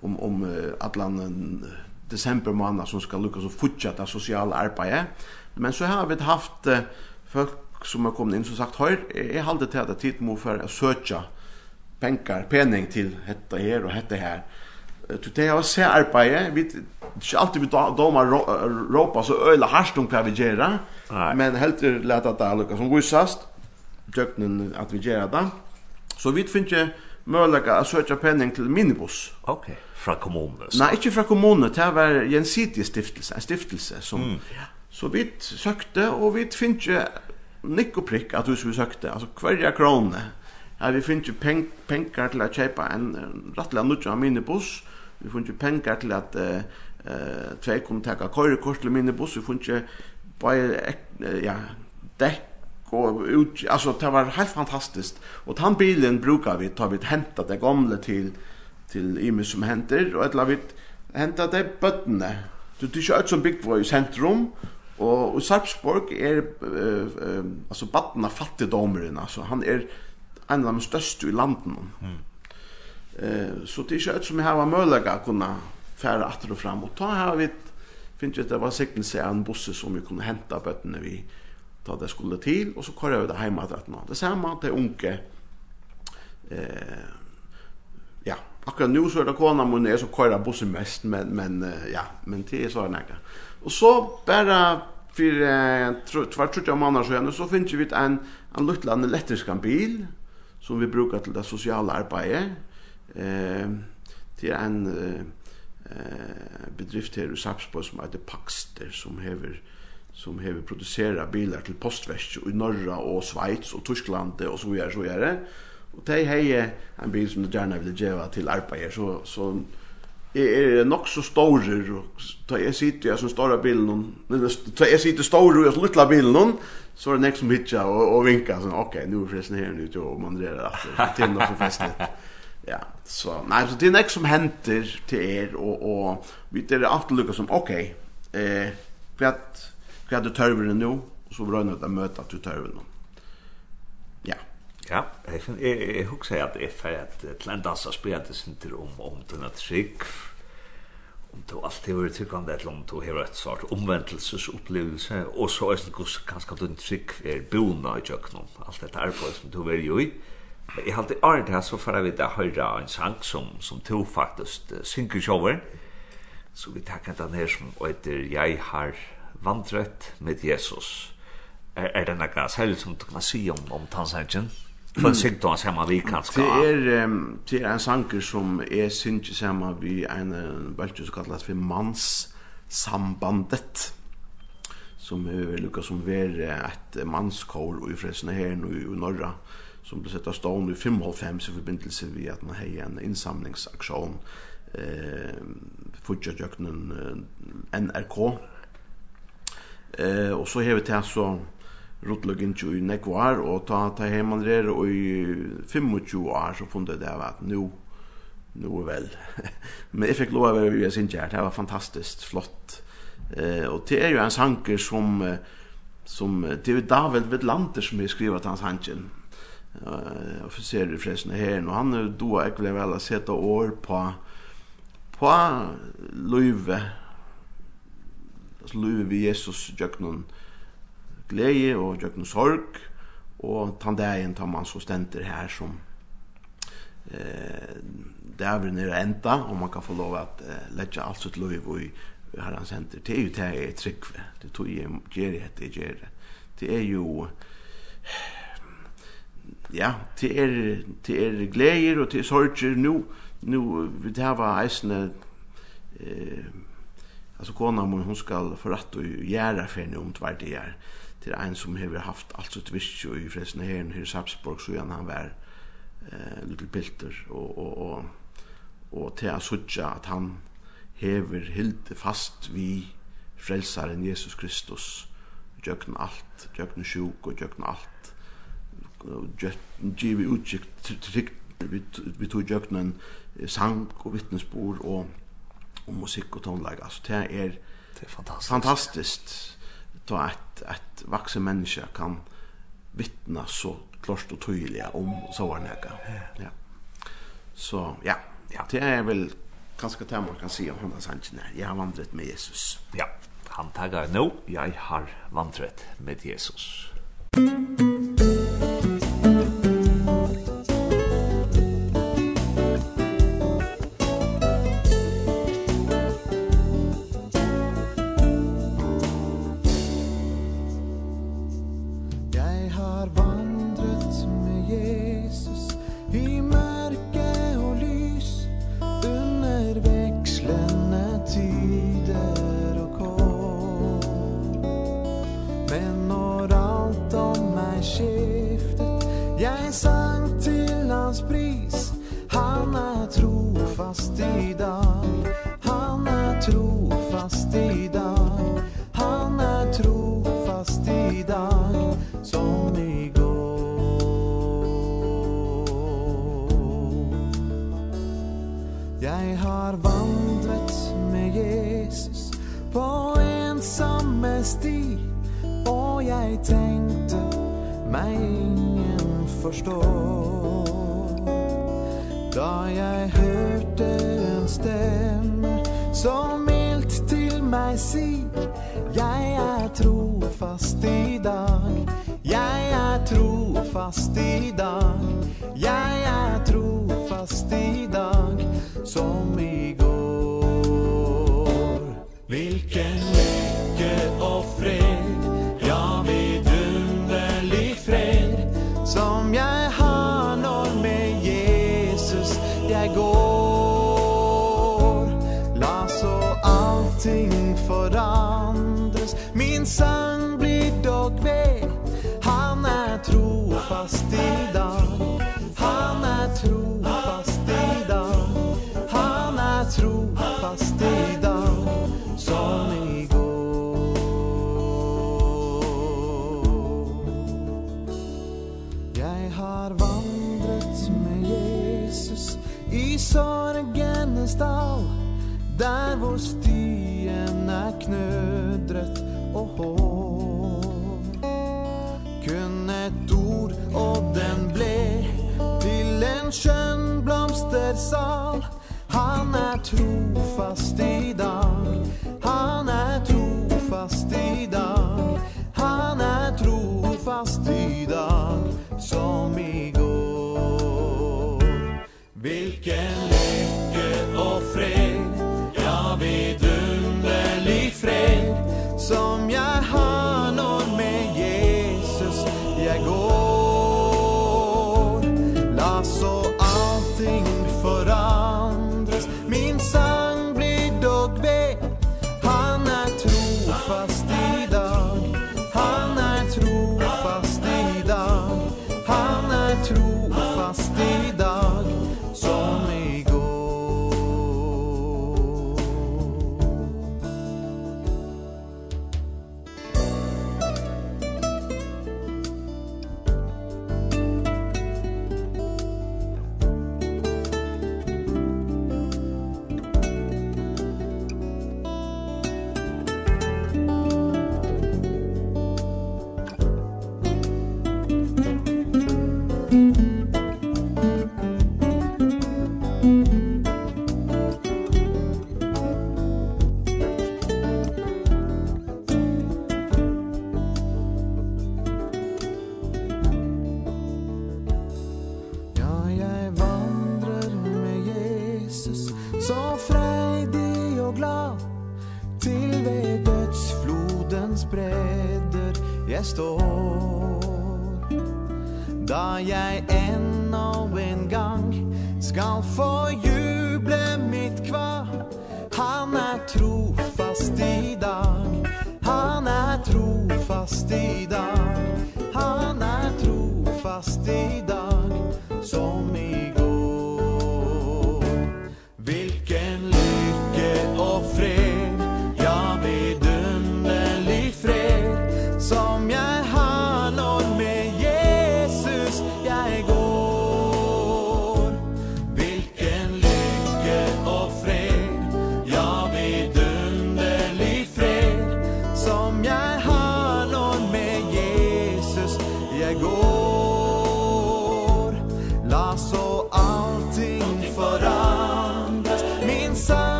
om om uh, allan december månad som ska lukka så fortsätta sociala arbete. Men så har vi haft uh, folk som har kommit in som sagt hör är halde till att tid mo för att söka pengar, penning till detta här och detta här. Du det har se arbete, vi inte alltid vi domar ropa så öla harst om vad vi gör. Men helt lätt att det lukka som gissast døgnen at vi gjør det. Så vi finner ikke möjlighet å søke penning til minibus. Ok, okay. kommunen. Så. Nei, ikke fra kommunen, det var en city stiftelse, en stiftelse som mm. så vi søkte, og vi finner ikke nikk og prikk at vi skulle søkte, altså hverja krone. Ja, vi finner ikke peng pengar til å kjøpe en rattla nutja minibus. Vi finner ikke pengar til at eh uh, tvei kom ta köra kort minibus. Vi finns ju bara ja, dekk gå ut alltså det var helt fantastiskt. Och den bilen brukar vi tar vi hämta det gamla till till Imi som henter, och ett vi hämta det bøttene. du det är alt som bygd var i sentrum, och og Sarpsborg är eh, eh, alltså battna fattigdomaren altså. Han är en av de største i landet mm. eh så det är ju som här har möjliga att kunne fære åter og fram. Och ta här vi finns det var siktelse en buss som vi kunde hämta bøttene vi ta det skulle til, og så kører vi det hjemme til etter Det samme til unge, eh, ja, akkurat nå så er det kona min er som kører bussen mest, men, men ja, men til er så er det Og så bare for eh, tvær trutte av måneder siden, så finner vi en, en liten elektrisk bil, som vi brukar til det sosiale arbeidet. Eh, det er en eh, bedrift her i Sapsborg som heter Paxter, som hever eh, som hever produsera bilar till postväsk i norra och Schweiz och Tyskland och så vidare så vidare. Og de hei en bil som de gärna vill ge till arbetare så så är er nok så store, og da jeg sitter i som stora bilen men ta jag sitter store och jag lilla bilen så är det nästa som hitja och og vinka så okej nu er forresten här nu då och man drar så till något så festligt. Ja, så nei, så det er nästa som henter till er och och vi det är allt som okej. Eh för att hva er det tørveren nå, og så brønner det møte til tørveren. Ja. Ja, jeg, jeg, jeg husker at jeg fer at tlendas en danser spiller det sinter om, om den er trygg, om du alltid har vært tryggende, eller om du har et sort omvendelsesopplevelse, og så er det ganske at du trygg er bona i kjøkkenen, alt dette arbeidet som du er jo i. Jeg har alltid ært her, så får jeg vite å høre en sang som, som du faktisk synger sjover. så vi takker den her som heter «Jeg har» vandrett med Jesus. Er, er det noe særlig som du kan si om, om tannsangjen? Hva synger du han sammen vi kan skal? Det er, um, det er en sanger som er synger sammen vi en bølge som kalles for manssambandet som er lukka som ver et mannskår i Fresne her nå i Norra som ble sett av stående i 55 i forbindelse vi at man har en innsamlingsaksjon eh, fortsatt jøkkenen NRK Eh och så har vi det så rotlugin ju i nekvar och ta ta hem man och i 25 år så funde det att nu nu väl. Men jag fick lov att vara i sin det var fantastiskt flott. Eh och det är ju en sanker som som det är David Vedlander som har skrivit hans hanken. Eh officer i fräsna här och han då jag vill väl sätta år på på Löve altså løyve vi Jesus gjøknon glede og gjøknon sorg, og tan dagen tar man så stenter her som eh, dævren er enda, og man kan få lov at eh, letja alt sitt løyve i har han henter. Det er jo det jeg er tryggve, det tog jeg gjør det, det gjør det. Det er jo ja, det er, det er gleder og det er sorger nå, nå vi det her var eisende eh, alltså kona mun hon skal förrätt och göra för nu om tvärt det är till en som har haft allt sitt visst i Fresne här i Sapsborg så han var eh lite pilter och och och och till att söka att han hever hilde fast vi frelsaren Jesus Kristus jökn allt jökn sjuk och jökn allt. Jökn givi utgikt trygg vi tog jöknen sang og vittnesbord og om musikk og tonlag. Altså, det er, det er fantastisk. fantastisk då att ett vuxen människa kan vittna så klart och tydligt om så var det Ja. Så ja, ja. det är väl ganska det man kan se om henne sant när jag har vandret med Jesus. Ja, han taggar nå, jag jeg har vandret med Jesus. trofast i dag. Jeg er trofast i jeg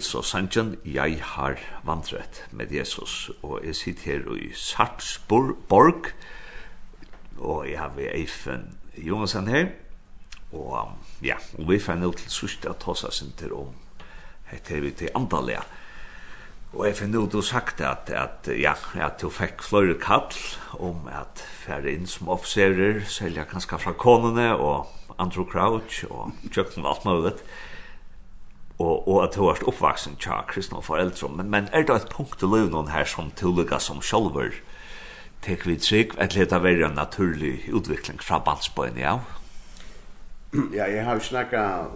vit så sanjen jeg har vandret med Jesus og jeg sitter her i Sarpsborg og jeg har ved Eifen Jonasen her og ja, og vi fann ut til sørst at hossa sinter om hette vi til Antalya og jeg fann ut og sagt at, at ja, at du fikk flore kall om at færre inn som officerer selja kanskje fra konene og Andrew Crouch og kjøkken og alt og och att hörst oppvaksen tja kristna foreldre men men er det eit punkt i livet her som tolika som sjølver tek vi trygg? Et leta välja en naturlig utvikling fra balsbojen ja ja jeg har snackat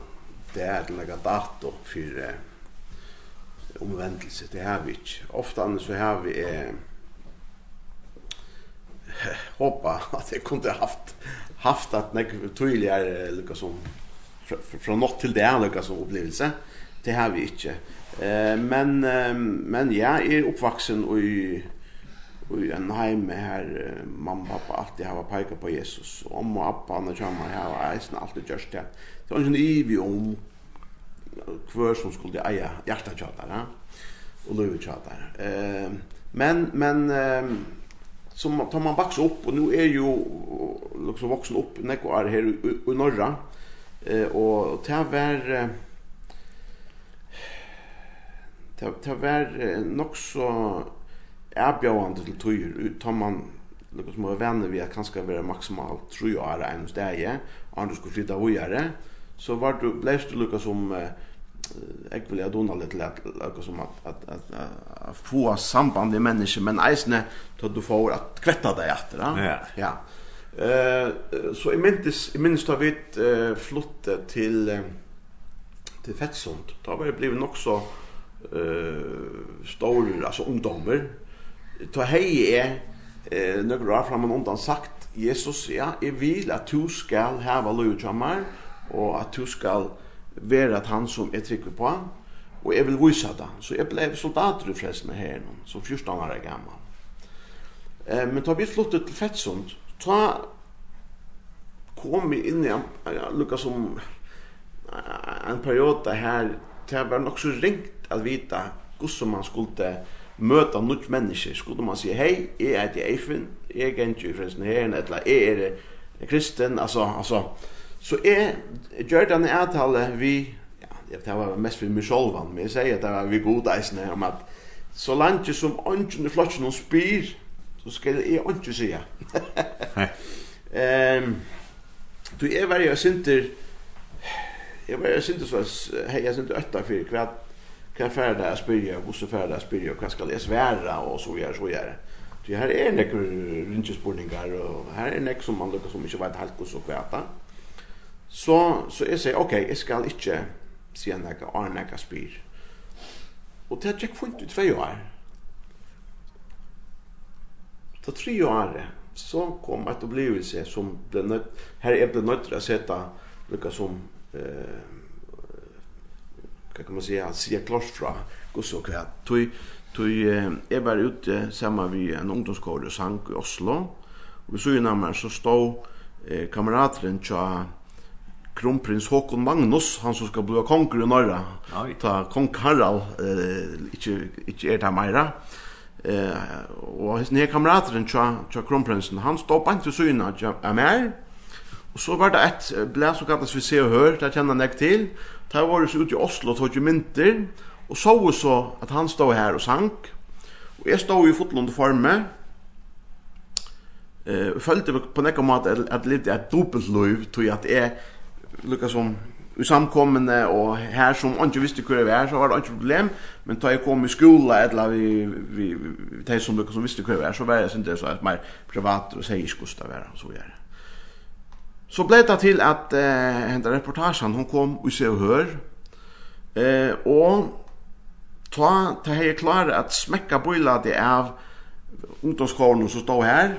det er det några dator för eh, det har vi ikke ofte annars så har vi eh, hoppa at jeg kunne haft haft at nek tydligare lyckas som fra, fra nått til det er som opplevelse. Det har vi ikke. Eh, men, men ja, jeg er oppvaksen og i, i en heim her mamma og pappa alltid har peiket på Jesus. Og om og pappa og mamma har eisen alltid gjørst det. Det var en ivig om hver som skulle eie hjertet kjøter, ja? og løyve kjøter. Eh, men, men, eh, som tar man baks upp och nu är ju liksom vuxen upp när her i, i, i norra Eh och och det var det det var nog så erbjørande til tøyer tar man lukka som vänner venner vi at kanskje være maksimalt tru år enn hos deg, og annars skulle flytta vujere, så var du, blev du lukka som, jeg vil jag dona litt lett, lukka som at, at, at, at få samband med mennesker, men eisne, til du får at kvetta deg etter, ja. Ja. Eh så i minnes i minnes da vi eh, flyttet til eh, till Fettsund. Då var det blivit också eh uh, stor alltså ungdomar. Ta hei er eh nokre några år framan undan sagt Jesus ja, i vil at du skal hava lov lujamar och att du skall vara att han som är trykk på han och jag vill visa det. Så jag blev soldat i frälsen här nu, som 14 år gammal. Eh, men tar vi flottet till Fettsund, ta kom vi inn i en, lukka som en periode her det var nok så ringt at vita hvordan man skulle møta nytt menneske. Skulle man si, hei, jeg er til Eifin jeg er ikke i frelsen her, eller jeg er kristen, altså, altså. Så jeg gjør denne avtale vi, ja, det var mest for meg selv, men jeg sier at det var vi gode eisene om at så langt som ånden i flotsen hun spyr, så skal jeg ikke si ja. um, du er veldig jeg synter jeg var jeg synter så hei, jeg synder øtta for hva hva kan färda där spyrja och så färda spyrja hva skal jeg svære, og så gjør, så gjør. Det her er några rinchespurningar og her er något som man då som inte vet helt hva kväta. Så så jag säger okej, okay, jag ska inte se några arnaka spyr. Och det har jag fått ut två år. Då tre år så kom et opplevelse som blev her er ble nødt til å sätta lika som eh kan man säga att se klart fra och og kvar. Tui tui är var ute samma vi en ungdomskår i Sank i Oslo. Och så ju närmare så stod eh, kamraten tja kronprins Håkon Magnus, han som ska bli konger i norra. Ta kong Harald eh, inte inte är det mera eh och hans nye kamraten tja tja kronprinsen han stoppar inte så innan jag är med och så var det ett bläs som kallas vi se och hör där känner jag till där var det så ut i Oslo og tog ju mynter och så så att han stod här och sank och jeg stod i fotlund och forme eh følte på nekka måte at att lite ett dobbelt liv tror jag att är lukar som i samkommene og her som ikke visste hvor jeg var, så var det ikke problem. Men da jeg kom i skola, eller vi, vi, vi de som, som visste hvor jeg var, så var jeg ikke så mer privat og sier ikke hvordan det var, så gjør Så ble det til at eh, henne reportasjen, hun kom og se og hør, eh, og ta, ta hei klar at smekka bøyla det av ungdomsskolen som stod her,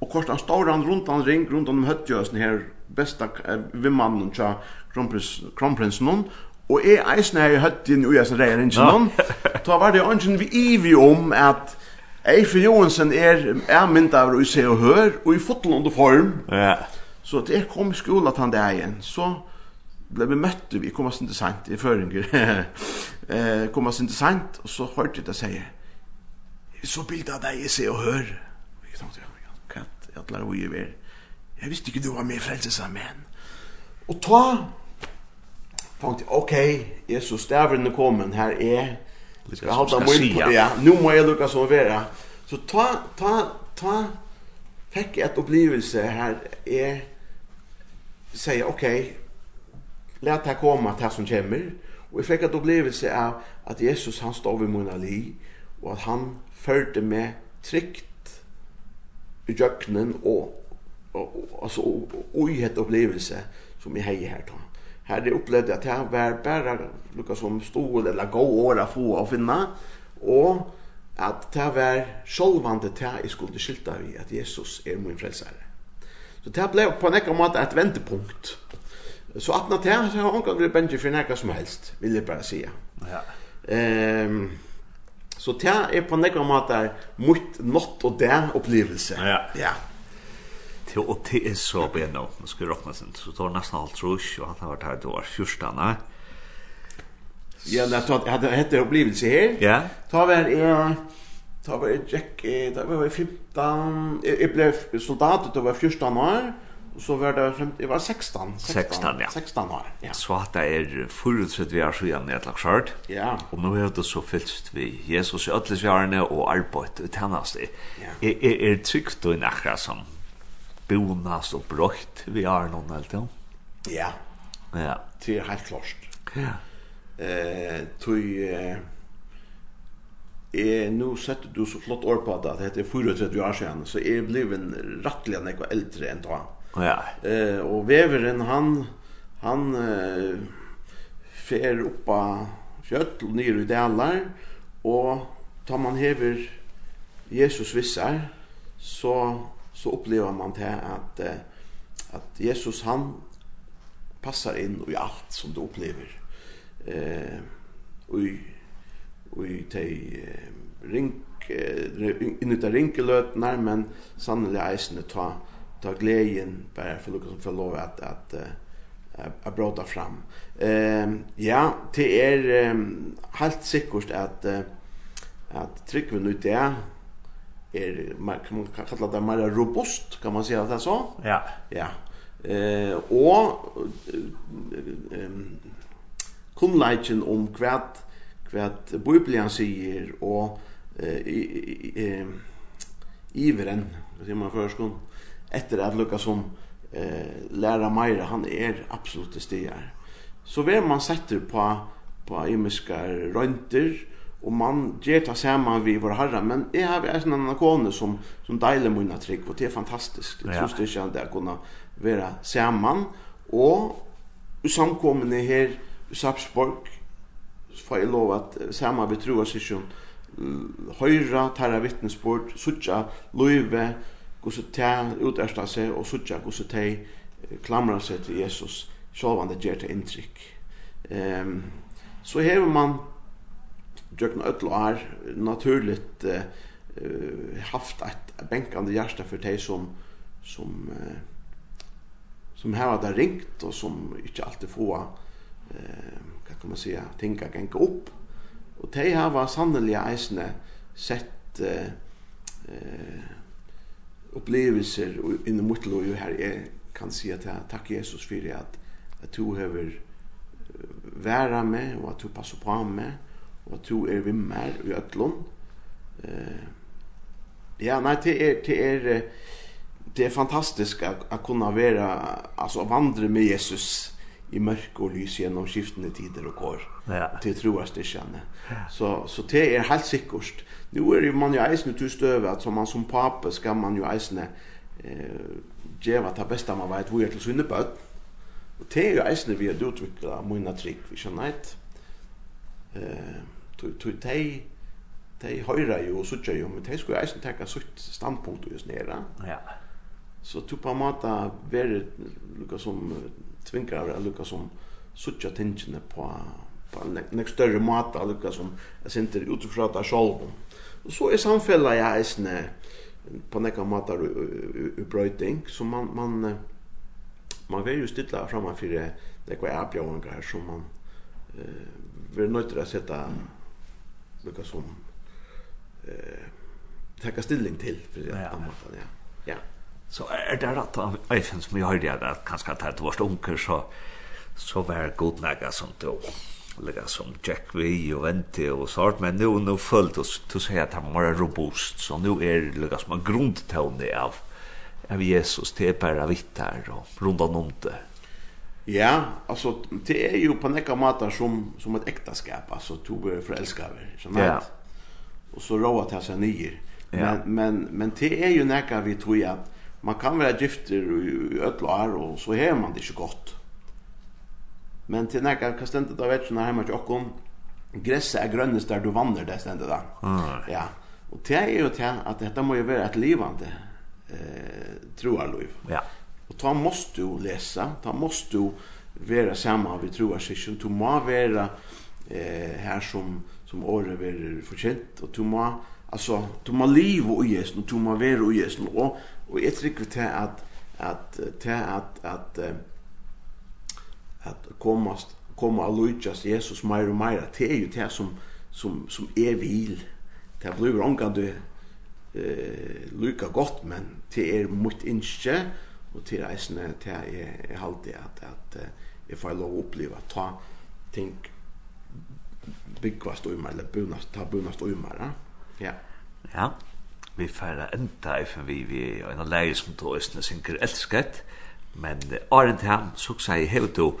og kort han stod han rundt han ring, rundt han om høttjøsen her, besta eh, vimmannen tja kronprinsen noen, og jeg eisen her i høtten og jeg som reier ikke noen, da var det ønsken vi ivi om at Eif Johansen er, er mynd av å se og hør, og i fotel under form. Ja. Så det er kom i skola at han det er igjen, så ble vi møtte, vi kom oss sent i føringer, eh, kom oss sent og så hørte jeg det sier, så bildet av deg i se og hør. Jeg tenkte, ja, katt, jeg lærer hvor jeg er. Jeg visste ikke du var med i frelsesarmen. Og ta tänkte ok, Jesus stävren är kommen här är ska jag hålla mig på det. Nu må jag lucka så vara. Så ta ta ta fick ett upplevelse här är säga okej. Okay, lät här komma det här som kommer och jag fick ett upplevelse av att Jesus han står vid mina liv och att han följde mig tryggt i jöknen och och alltså oj ett upplevelse som jag hejer här då här det upplevde att jag var bara lukka som stod eller gå åra få och finna och att det var självande det jag skulle skilta vid att Jesus är min frälsare. Så det blev på en måte ett ventepunkt. Så att när det här så har hon gått bänge för näka som helst, vill jag bara säga. Ja. Ehm um, så det är på en måte mot något och det upplevelse. Ja. ja till og det er så ben nå Nu ska räkna sen så tar nesten alt trus, och han har varit här då 14 nej. Ja, det jag hade hette upplevelse här. Ja. Ta väl är ta väl Jack ta väl 15 jag blev soldat då var 14 år och så var det jag var 16 16 ja 16 år ja så at det är förutsätt vi har så igen ett skjørt. ja och nu är det så fyllt vi Jesus i alla sjärne och arbete Ja. Er, är er trygt og nära som bonas og brøtt vi har noen helt, ja. Ja. Ja. Det er helt klart. Ja. Eh, tui eh nu sett du så flott år på det. Det heter 34 år sedan så är blev en rattliga några äldre än då. Ja. Eh och väveren han han eh, fer uppa fjöll och ner i dalar och tar man hever Jesus vissar så så upplever man det att att Jesus han passar in i allt som du upplever. Eh och i och i te ring in i rinkelöt när men sannolikt eisen ta ta glädjen bara för Lukas som får lov att att att bråta fram. Ehm ja, det är helt säkert att att tryckven ut det är man kan kalla det mer robust kan man säga att det så. Ja. Ja. Eh och ehm kunnleiken om kvat kvat Bibeln säger och eh iveren, det säger man förskon efter att Lukas som eh lära Maira han är absolut det där. Så vem man sätter på på imiska rönter og man ger ta samman vi vår herre. Men jag har en annan kone som som delar munna trick og det är fantastiskt jag tror det känns där kunna vara samman och samkommande här i Sarpsborg får jeg lov att samma vi tror sig ikke höra tärra vittnesbörd sucha løyve, och te, ta seg, sig och sucha te klamra sig till Jesus självande gjør till inntrykk. ehm så hever man gjøkken öll år naturligt eh, haft ett bänkande hjärta för dig som som eh, som här har ringt och som inte alltid får eh vad kan man säga tänka gänga upp. Och de har var sannolikt eisne sett eh, eh upplevelser och in i mitt liv här är kan säga att tack Jesus för att att du har vara med och att du passar på med og to er vi mer i Øtlund. Eh, ja, nei, det er, det er, det er fantastisk at, at kunne være, altså å vandre med Jesus i mørk og lys gjennom skiftende tider og kår. Ja. Til troer styrkjene. Ja. Så, så det er helt sikkert. Nå er man jo eisende til støve, at som man som pape skal man jo eisende eh, gjøre det beste man vet hvor er til sine bøtt. Og det er jo eisende vi har utviklet mine trygg, vi skjønner ikke. Eh, tog teg de høyra jo og suttja jo, men de skulle eisen tekka sutt standpunkt og nere. Ja. Så tu på mata veri lukka som tvinkar, lukka som suttja tingene på, på en nek større mata, lukka som jeg sinter utifra ta sjolv. Og så er samfella jeg eisen på nekka mata ubrøyting, så man, man, man vil jo stilla framan fyrir nekva erbjauangar som man eh vill veri nøytra setta mm lukka som eh tacka stilling till för det ja, ja. ja. Ja. Så är det rätt av Eifen som jag hörde at att kanske att det var stunker så så var god lägga som då lägga som Jack vi och Vente och sort men nu nu följt oss till säga att han var robust så nu är det lägga som en grundtone av av Jesus till bara vittar och rundan om det. Ja, alltså det är ju på några matar som som ett äktenskap alltså två blir förälskade, så vet. Ja. Och så roa till sig nyer. Ja. Men men men det är ju några vi tror jag att man kan vara gifter i öll år och så är man det är gott. Men till några kan ständigt då vet när hemma till Ockhom gräset är grönast där du vandrar där ständigt där. Mm. Ja. Och det är ju det att detta måste ju vara ett livande eh troarliv. Ja. Og ta måst du lesa, ta måst du vera samma vi tror sysjon, du må vera eh, her som, som året vera forkjent, og du må, altså, du må liv og ujes, du må vera ujes, og, og jeg trykker til at, at, til at, at, at komast, koma og lujtjas Jesus meir og meir, det er jo det som, som, som er vil, det blir omgang du eh, lyka godt, men det er mot innskje, og til reisene til jeg, jeg halte at, at jeg får lov å oppleve at ta ting byggvast uimar, eller bunast, ta bunast uimar, ja. Ja, ja. vi får enda i for vi, vi er en av leie som tog østene synker elsket, men åren til ham, så sier jeg, hevet du,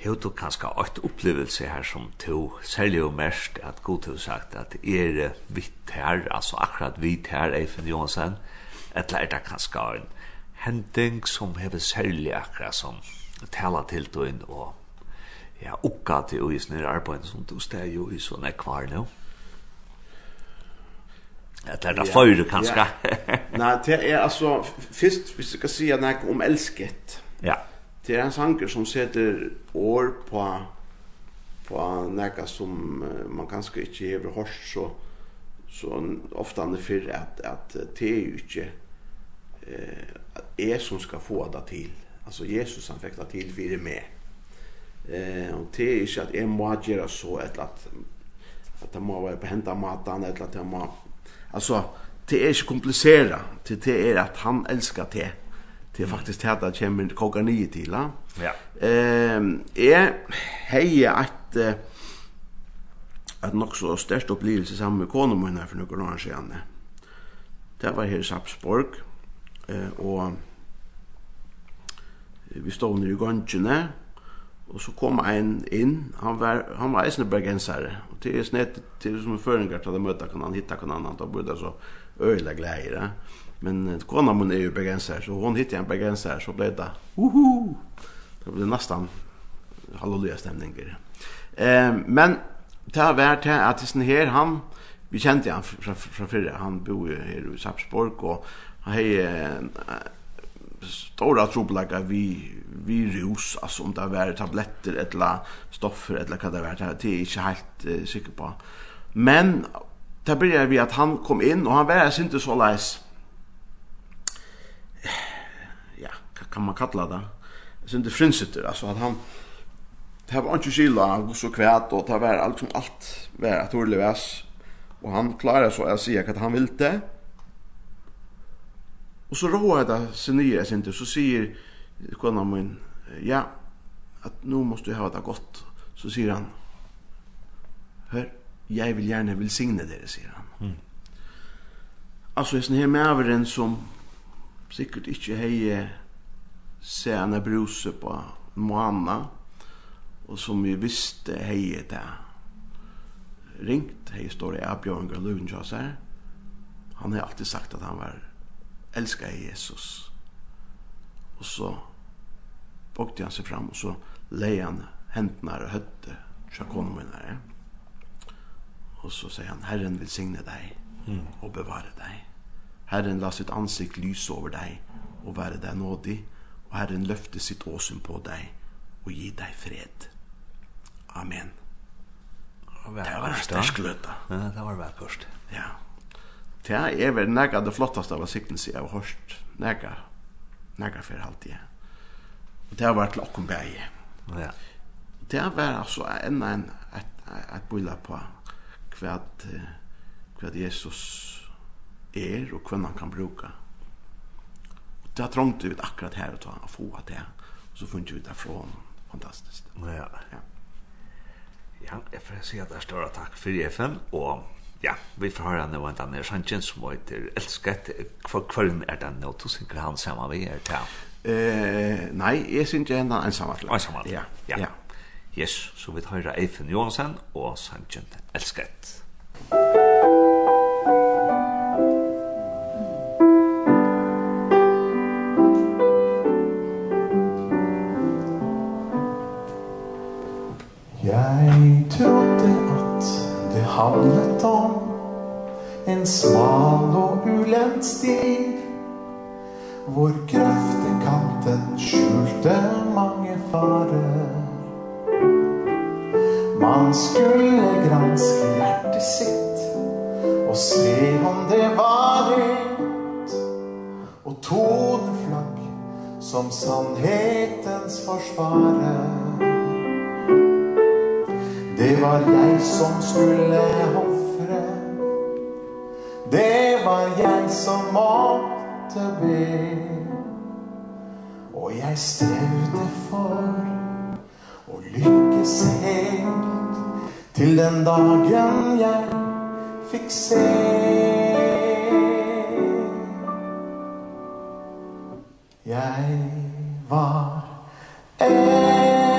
hevet du kanskje åkt opplevelse her som to, særlig og mest, at god til sagt at er vitt her, altså akkurat vitt her, Eifen Johansen, eller er det kanskje en, hending som hever særlig akkurat som tala til døgn og ja, okka til å gjøre nere arbeid som du steg jo i sånne kvar nå. Ja, det er da fyrir kanskje. Nei, det er altså, fyrst hvis jeg skal si om elsket. Ja. Det er en sanger som setter år på på nekka som man kanskje ikke hever hors så, så ofte han er fyrir at, at det er jo ikke eh, är som ska få det till. Alltså Jesus han fick det till för mig. Eh och det är inte att jag må göra så ett att att det må vara på hända matan eller att det må alltså det är inte komplicerat. Det det är att han älskar det. Det är faktiskt det att kommer koka nio till. Ja. Ehm är hej att att nog så störst upplevelse sammen med konen her för några år siden. Det var her i Sapsborg eh, og vi stod nere i gongene, og så kom en inn, han var, han var eisne bergensare, og til er snett, til som føringar til å møte kan han hitta kan han, han bodde så øyla glære, men kona min er jo bergensare, så hon hitte en bergensare, så ble det, uhu, det ble nesten halleluja stemninger. Eh, men det har vært til at hesten her, han, vi kjente han fra, fra, fra fyrre, han bor jo her i Sapsborg, og hei stora trobelaga vi vi rus alltså om det var tabletter eller stoffer eller vad det var det är inte helt uh, säker på. Men där började vi att han kom in och han var inte så läs ja kan man kalla det? Så inte frunsitter alltså att han det var inte skilla och så kvärt och det var allt som allt var att orleväs och han klarade så att säga att han ville. det Og så råa jeg da sin nye jeg sinte, så sier kona min, ja, at nå måste du ha det godt. Så sier han, hør, jeg vil gjerne velsigne dere, sier han. Mm. Altså, jeg snir med over en som sikkert ikke hei se henne bruse på Moana, og som vi visste hei det ringt, hei står i avbjørn og løvn her. Han har alltid sagt at han var älskar jeg Jesus. Og så bokte han seg fram, og så leie han hendene og høtte, så kom her. Og så sier han, Herren vil signe deg og bevare deg. Herren la sitt ansikt lyse over deg og være deg nådig, og Herren løfte sitt åsyn på deg og gi deg fred. Amen. Det var stersk løta. Ja, det var vært først. Ja. Det er vel nega det flottaste av siktelse jeg har hørt. Nega, nega for alltid det. Og det har vært lokken bæg Ja. Det har vært altså enda en et, et bøyla på hva, hva Jesus er og hva han kan bruka Og det har trångt ut akkurat her og ta og få at det. Og så funnet vi det fra honom. Fantastisk. Ja. Ja. Ja, jeg får si at det er større takk for FN og ja, vi får høre nå en denne sangen som heter Elsket. Hva kvelden er den nå? Du synger han sammen vi er til? Eh, nei, jeg synger en en sammen til. En sammen Ja, ja. ja. Yes, så vi hører Eifen Johansen og sangen Elsket. Elsket. en smal og ulendt sti Hvor grøftekanten skjulte mange farer. Man skulle granske hjertet sitt Og se om det var rent Og toneflagg som sannhetens forsvarer Det var jeg som skulle håndtere Det var jeg som måtte be. Og jeg strevde for Å lykkes helt Til den dagen jeg fikk se. Jeg var en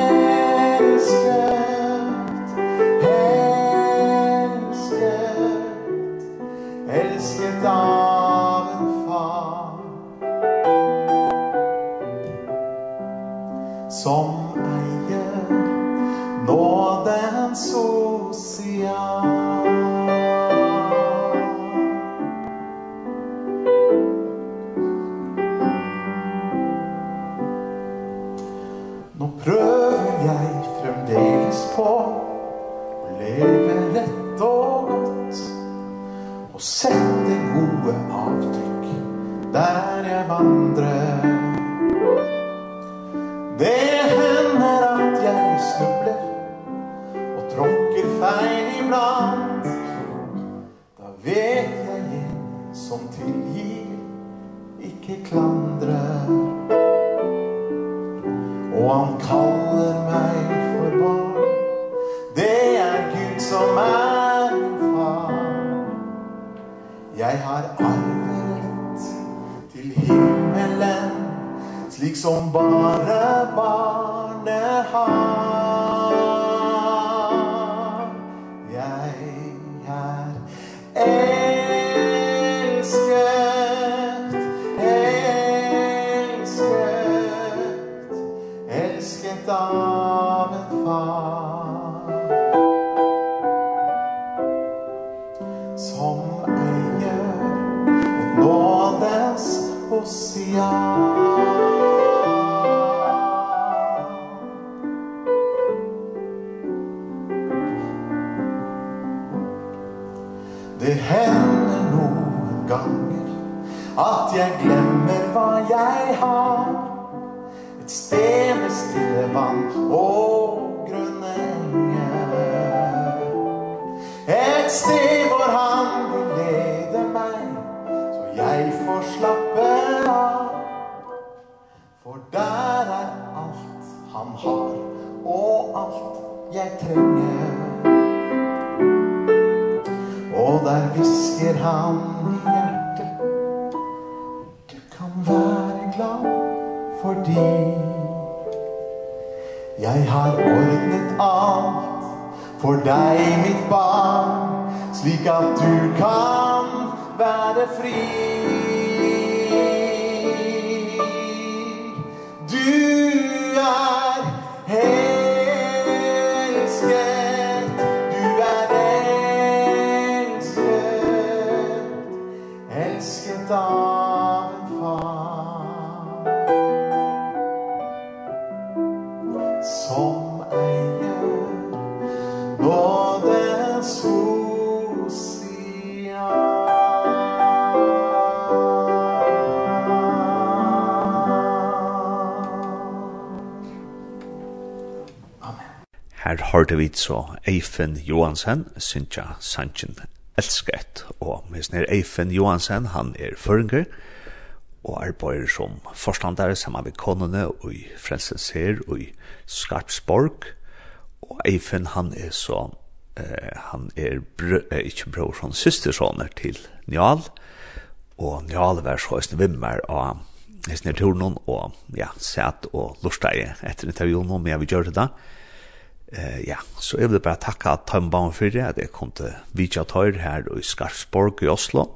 Jeg har arverett til himmelen Slik som bare barnet har. jeg glemmer hva jeg har. Et sted med stille vann og grønne enger Et sted hvor han vil lede meg Så jeg får slappe av. For der er alt han har Og alt jeg trenger. Og der visker han fordi Jeg har ordnet alt for deg, mitt barn Slik at du kan være fri. Du hørte vi så Eifen Johansen, Sintja Sanchen elsket. og misner Eifen Johansen, han er føringer, og arbeider som forstandare sammen med konene og i Frelsesher og i Skarpsborg, og Eifen han er så, eh, han er brø, eh, ikke bror han systersåner til Njal, og Njal var så en vimmer av Hesner turnen, og ja, Sæt og lortet etter intervjuen men jeg vil gjøre det da, Eh ja, så jeg vil bare takke at Tømbaum for det, at jeg kom til Vidja Tøyr her i Skarsborg i Oslo.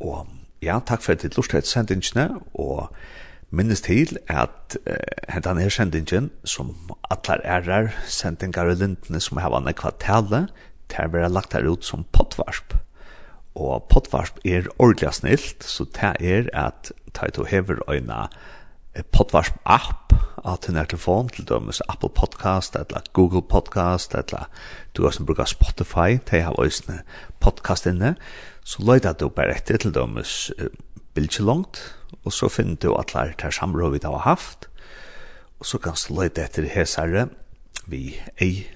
Og ja, takk for at du lort til sendingene, og minnes til at eh, hentan her sendingen, som atler ærer sendingar og lintene som har vannet kvartale til å være lagt her ut som potvarsp. Og potvarsp er ordentlig snilt, så det er at Taito hever øyna podcast app av til nær telefon til dømes Apple Podcast eller Google Podcast eller du har som bruker Spotify til jeg har òsne podcast inne så løyda du bare etter til dømes uh, langt og så finner du at lær til samråd vi da har haft. Og så kan du løyda etter hesare vi ei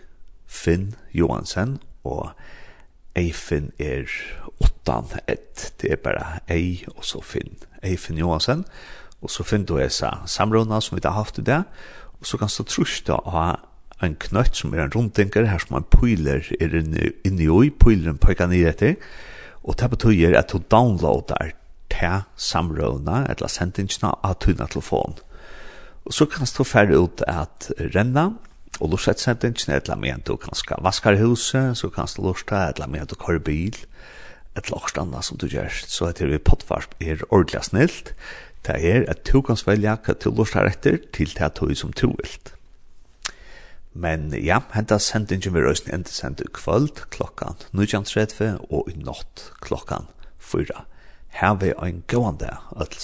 Finn Johansen og Eifin er 8 1 det er bare Ei og så Finn Eifin Johansen. og og så finner du essa samrona som vi har haft i det, og så kan du trusta av en knøtt som er en rundtinker, her som en pøyler er inni, inni oi, pøyleren pøyka ned etter, og det betyr at du downloadar til samrona, eller sendingsna av tunna telefon. Og så kan du færre ut at renna, og lortet sendingsna, eller med du kan ska vaskar huset, så kan du lortet, eller med du kör bil, et lakstanna som du gjør, så etter vi potvarsp er ordentlig snilt, Det er at du kan svelja hva du lustar etter til det du som du vilt. Men ja, henta sendingen vil røysen enda sende kvöld klokkan 19.30 og i natt klokkan 4. Her vi en gåan dag, alt.